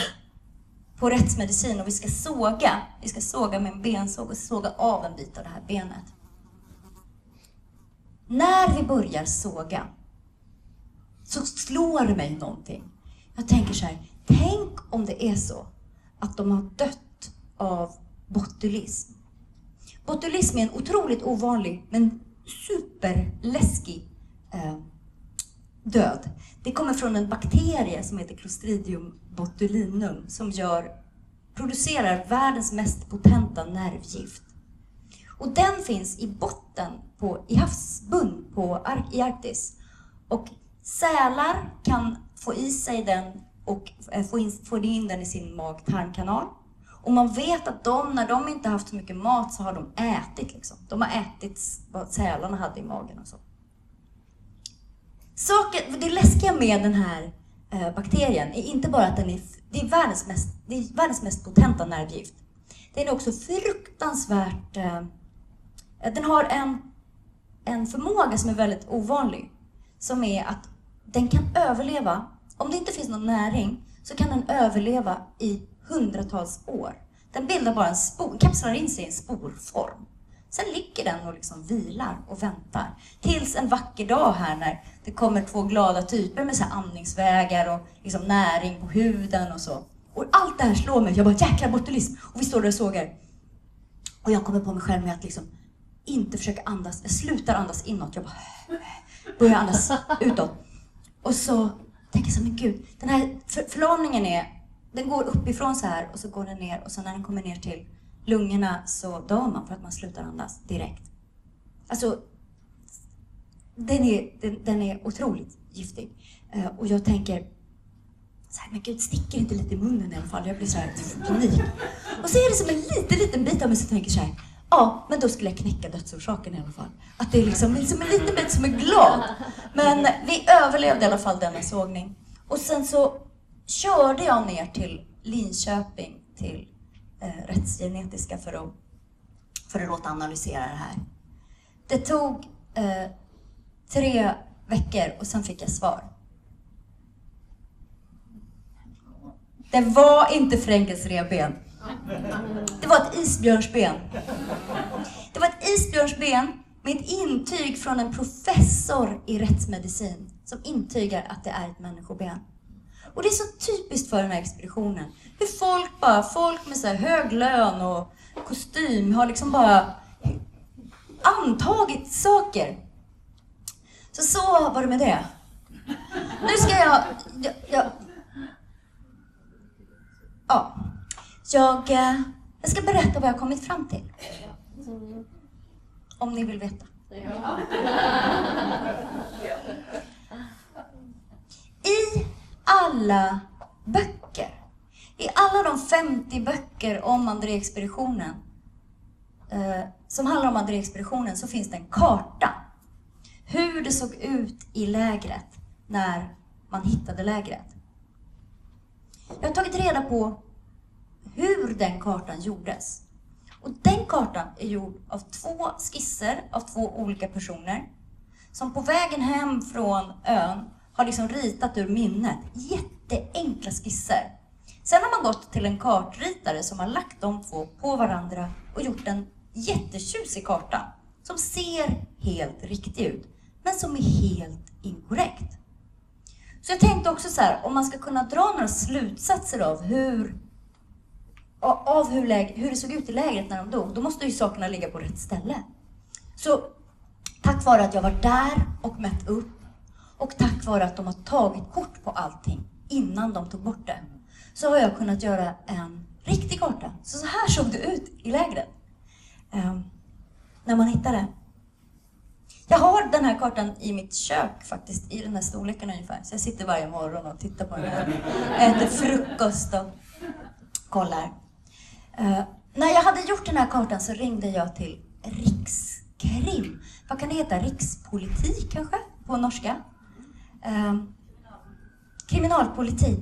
på rättsmedicin och vi ska såga. Vi ska såga med en bensåg och såga av en bit av det här benet. När vi börjar såga så slår det mig någonting. Jag tänker så här, tänk om det är så att de har dött av botulism. Botulism är en otroligt ovanlig men superläskig eh, död. Det kommer från en bakterie som heter Clostridium botulinum som gör, producerar världens mest potenta nervgift. Och den finns i botten på, i havsbund på, i Arktis. Och sälar kan få i sig den och eh, få in, få in den i sin mag-tarmkanal. Och man vet att de, när de inte haft så mycket mat, så har de ätit. Liksom. De har ätit vad sälarna hade i magen och så. Saker, det läskiga med den här eh, bakterien är inte bara att den är, det är, världens mest, det är världens mest potenta nervgift. Den är också fruktansvärt Eh, den har en, en förmåga som är väldigt ovanlig. Som är att den kan överleva, om det inte finns någon näring, så kan den överleva i hundratals år. Den bildar bara en spor, kapslar in sig i en sporform. Sen ligger den och liksom vilar och väntar. Tills en vacker dag här när det kommer två glada typer med så andningsvägar och liksom näring på huden och så. Och allt det här slår mig. Jag bara, jäkla botulism! Och vi står där och sågar. Och jag kommer på mig själv med att liksom inte försöka andas. Jag slutar andas inåt. Jag bara börjar andas utåt. Och så tänker jag så men gud, den här förlamningen är, den går uppifrån så här och så går den ner och så när den kommer ner till lungorna så dör man för att man slutar andas direkt. Alltså, den är, den, den är otroligt giftig. Uh, och jag tänker, så här, men gud, sticker inte lite i munnen i alla fall? Jag blir så här panik. Och så är det som en liten, liten bit av mig som tänker så här, ja, men då skulle jag knäcka dödsorsaken i alla fall. Att det är liksom, liksom en liten bit som är glad. Men vi överlevde i alla fall denna sågning. Och sen så körde jag ner till Linköping till eh, rättsgenetiska för att, för att låta analysera det här. Det tog eh, tre veckor och sen fick jag svar. Det var inte Frenkels revben. Det var ett isbjörnsben. Det var ett isbjörnsben med ett intyg från en professor i rättsmedicin som intygar att det är ett människoben. Och det är så typiskt för den här expeditionen. Hur folk bara, folk med så här hög lön och kostym har liksom bara antagit saker. Så så var det med det. Nu ska jag... jag, jag ja. Jag, eh, jag ska berätta vad jag kommit fram till. Om ni vill veta. I alla böcker, i alla de 50 böcker om André-expeditionen eh, som handlar om André-expeditionen så finns det en karta. Hur det såg ut i lägret när man hittade lägret. Jag har tagit reda på hur den kartan gjordes. Och den kartan är gjord av två skisser av två olika personer som på vägen hem från ön har liksom ritat ur minnet. Jätteenkla skisser. Sen har man gått till en kartritare som har lagt de två på varandra och gjort en jättetjusig karta som ser helt riktig ut, men som är helt inkorrekt. Så jag tänkte också så här, om man ska kunna dra några slutsatser av hur, av hur, läge, hur det såg ut i lägret när de dog, då måste ju sakerna ligga på rätt ställe. Så tack vare att jag var där och mätt upp och tack vare att de har tagit kort på allting innan de tog bort det, så har jag kunnat göra en riktig karta. Så, så här såg det ut i lägret. Um, när man hittade det. Jag har den här kartan i mitt kök faktiskt, i den här storleken ungefär. Så jag sitter varje morgon och tittar på den här. Äter frukost och kollar. Uh, när jag hade gjort den här kartan så ringde jag till Rikskrim. Vad kan det heta? Rikspolitik kanske? På norska? Eh, kriminalpolitik.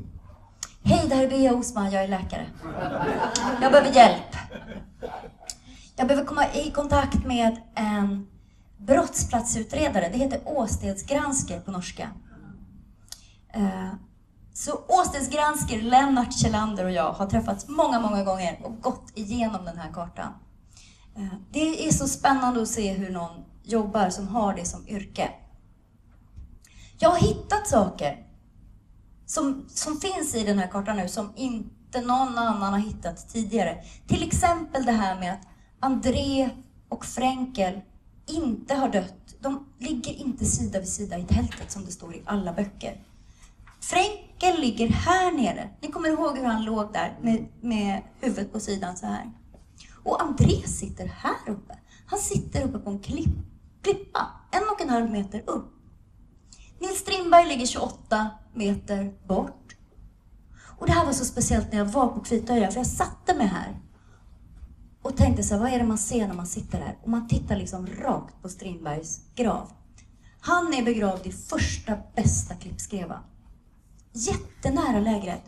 Hej, det här är Bea Osman, jag är läkare. Jag behöver hjälp. Jag behöver komma i kontakt med en brottsplatsutredare. Det heter åstedsgransker på norska. Eh, så åstedsgransker, Lennart Kjellander och jag har träffats många, många gånger och gått igenom den här kartan. Eh, det är så spännande att se hur någon jobbar som har det som yrke. Jag har hittat saker som, som finns i den här kartan nu som inte någon annan har hittat tidigare. Till exempel det här med att André och Fränkel inte har dött. De ligger inte sida vid sida i tältet som det står i alla böcker. Fränkel ligger här nere. Ni kommer ihåg hur han låg där med, med huvudet på sidan så här. Och André sitter här uppe. Han sitter uppe på en klipp, klippa, en och en halv meter upp. Lindberg Strindberg ligger 28 meter bort. Och det här var så speciellt när jag var på Kvitøya, för jag satte mig här och tänkte så här, vad är det man ser när man sitter här? Och man tittar liksom rakt på Strindbergs grav. Han är begravd i första bästa klippskreva. Jättenära lägret.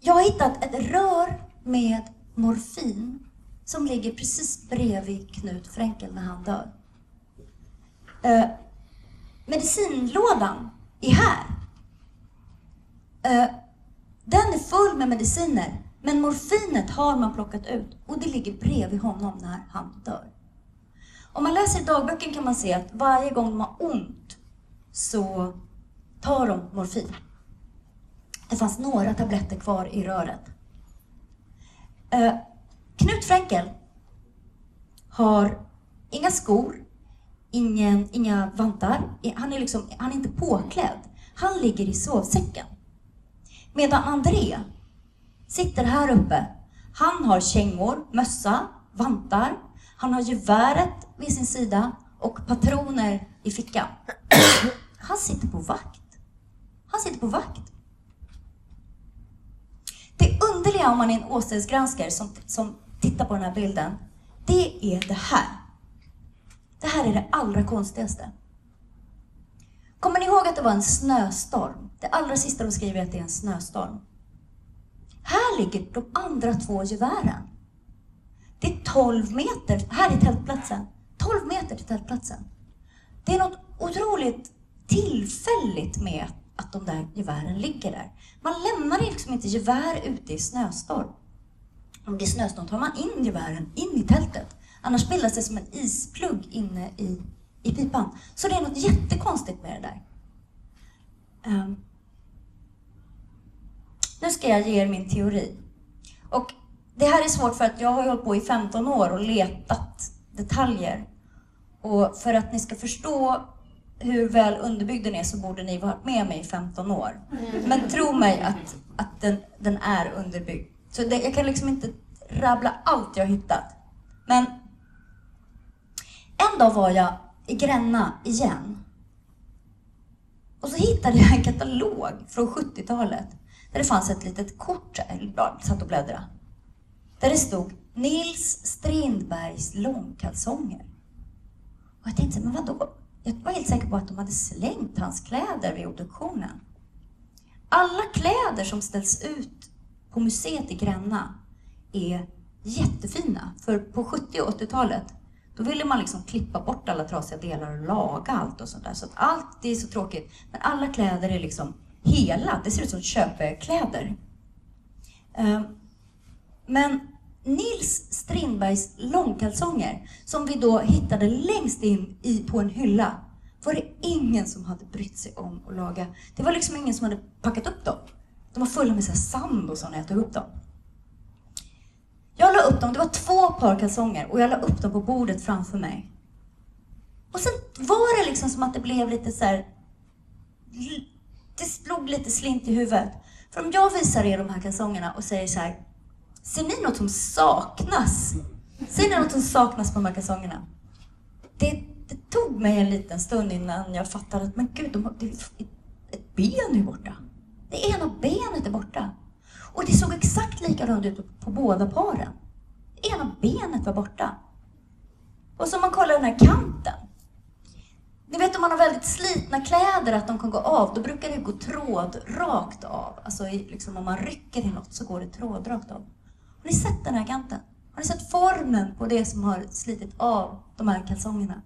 Jag har hittat ett rör med morfin som ligger precis bredvid Knut Fränkel när han dör. Eh, Medicinlådan är här. Eh, den är full med mediciner men morfinet har man plockat ut och det ligger bredvid honom när han dör. Om man läser i dagböcken kan man se att varje gång de har ont så tar de morfin. Det fanns några tabletter kvar i röret. Eh, Knut Fränkel har inga skor, ingen, inga vantar. Han är, liksom, han är inte påklädd. Han ligger i sovsäcken. Medan André sitter här uppe. Han har kängor, mössa, vantar. Han har geväret vid sin sida och patroner i fickan. Han sitter på vakt. Han sitter på vakt. Det underliga om man är en åsiktsgranskare som, som tittar på den här bilden, det är det här. Det här är det allra konstigaste. Kommer ni ihåg att det var en snöstorm? Det allra sista de skriver är att det är en snöstorm. Här ligger de andra två gevären. Det är 12 meter, här är tältplatsen. 12 meter till tältplatsen. Det är något otroligt tillfälligt med att de där gevären ligger där. Man lämnar liksom inte gevär ute i snöstorm. Om det är snöstorm tar man in gevären in i tältet. Annars bildas det som en isplugg inne i, i pipan. Så det är något jättekonstigt med det där. Um, nu ska jag ge er min teori. Och det här är svårt för att jag har hållit på i 15 år och letat detaljer. Och för att ni ska förstå hur väl underbyggd den är så borde ni varit med mig i 15 år. Men tro mig att, att den, den är underbyggd. Så det, jag kan liksom inte rabbla allt jag hittat. Men en dag var jag i Gränna igen. Och så hittade jag en katalog från 70-talet där det fanns ett litet kort, jag satt och bläddrade, där det stod Nils Strindbergs långkalsonger. Och jag tänkte, men vadå? Jag var helt säker på att de hade slängt hans kläder vid obduktionen. Alla kläder som ställs ut på museet i Gränna är jättefina. För på 70 och 80-talet då ville man liksom klippa bort alla trasiga delar och laga allt och sånt där. Så att allt, det är så tråkigt. Men alla kläder är liksom hela. Det ser ut som köpekläder. Ehm, men Nils Strindbergs långkalsonger, som vi då hittade längst in i, på en hylla, var det ingen som hade brytt sig om att laga. Det var liksom ingen som hade packat upp dem. De var fulla med så sand och så när jag tog upp dem. Jag la upp dem, det var två par kalsonger och jag la upp dem på bordet framför mig. Och sen var det liksom som att det blev lite så här, Det slog lite slint i huvudet. För om jag visar er de här kalsongerna och säger så här, Ser ni något som saknas? Ser ni något som saknas på de här kalsongerna? Det, det tog mig en liten stund innan jag fattade att, men gud, de, det, ett ben är borta. Det ena benet är borta. Och det såg exakt likadant ut på båda paren. Det ena benet var borta. Och så om man kollar den här kanten. Ni vet om man har väldigt slitna kläder, att de kan gå av, då brukar det gå tråd rakt av. Alltså liksom om man rycker i något så går det tråd rakt av. Har ni sett den här kanten? Har ni sett formen på det som har slitit av de här kalsongerna?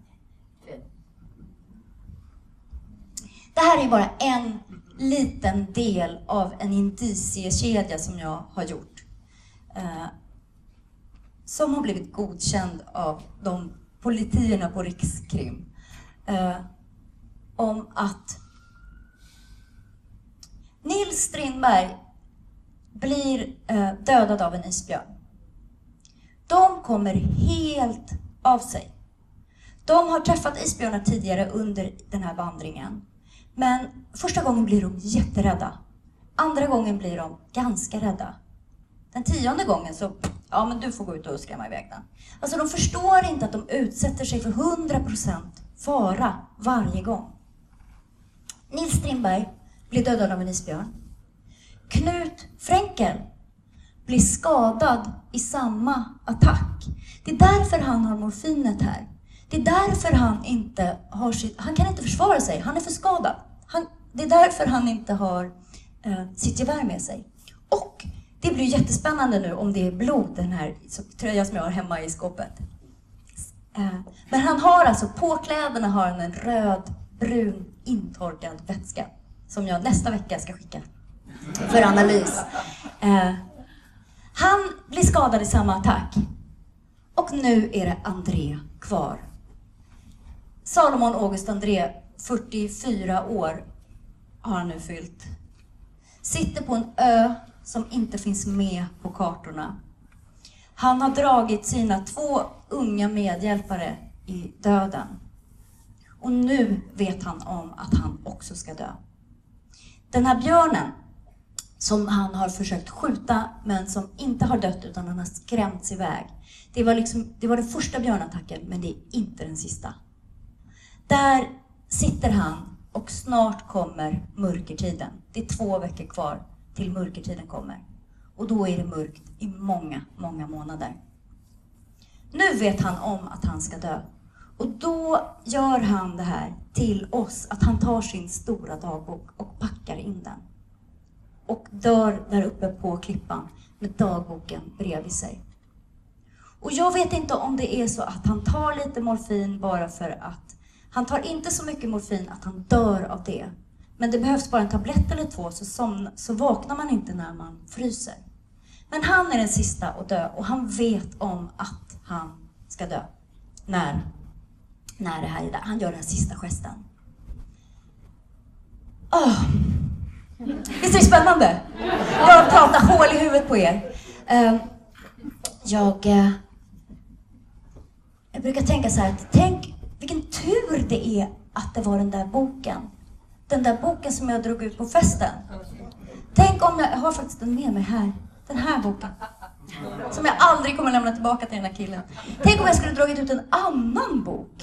Det här är bara en liten del av en indiciekedja som jag har gjort. Eh, som har blivit godkänd av de politierna på Rikskrim. Eh, om att Nils Strindberg blir eh, dödad av en isbjörn. De kommer helt av sig. De har träffat isbjörnar tidigare under den här vandringen. Men första gången blir de jätterädda. Andra gången blir de ganska rädda. Den tionde gången så, ja men du får gå ut och skrämma iväg den. Alltså de förstår inte att de utsätter sig för 100% fara varje gång. Nils Strindberg blir dödad av en isbjörn. Knut Fränkel blir skadad i samma attack. Det är därför han har morfinet här. Det är därför han inte har sitt... Han kan inte försvara sig, han är för skadad. Han, det är därför han inte har eh, sitt gevär med sig. Och det blir jättespännande nu om det är blod, den här tröjan som jag har hemma i skåpet. Eh, men han har alltså, på kläderna har han en röd, brun, intorkad vätska som jag nästa vecka ska skicka för analys. Eh, han blir skadad i samma attack. Och nu är det André kvar. Salomon August André, 44 år, har han nu fyllt. Sitter på en ö som inte finns med på kartorna. Han har dragit sina två unga medhjälpare i döden. Och nu vet han om att han också ska dö. Den här björnen som han har försökt skjuta men som inte har dött utan han har skrämts iväg. Det var, liksom, det var den första björnattacken men det är inte den sista. Där sitter han och snart kommer mörkertiden. Det är två veckor kvar till mörkertiden kommer. Och då är det mörkt i många, många månader. Nu vet han om att han ska dö. Och då gör han det här till oss, att han tar sin stora dagbok och packar in den. Och dör där uppe på klippan med dagboken bredvid sig. Och jag vet inte om det är så att han tar lite morfin bara för att han tar inte så mycket morfin att han dör av det. Men det behövs bara en tablett eller två så, som, så vaknar man inte när man fryser. Men han är den sista att dö och han vet om att han ska dö. När, när det här är där. Han gör den sista gesten. Oh. Visst är det spännande? Bara prata hål i huvudet på er. Ehm, jag, eh, jag brukar tänka så här, tänk vilken tur det är att det var den där boken. Den där boken som jag drog ut på festen. Tänk om jag, jag har faktiskt den med mig här. Den här boken. Som jag aldrig kommer lämna tillbaka till den här killen. Tänk om jag skulle dragit ut en annan bok.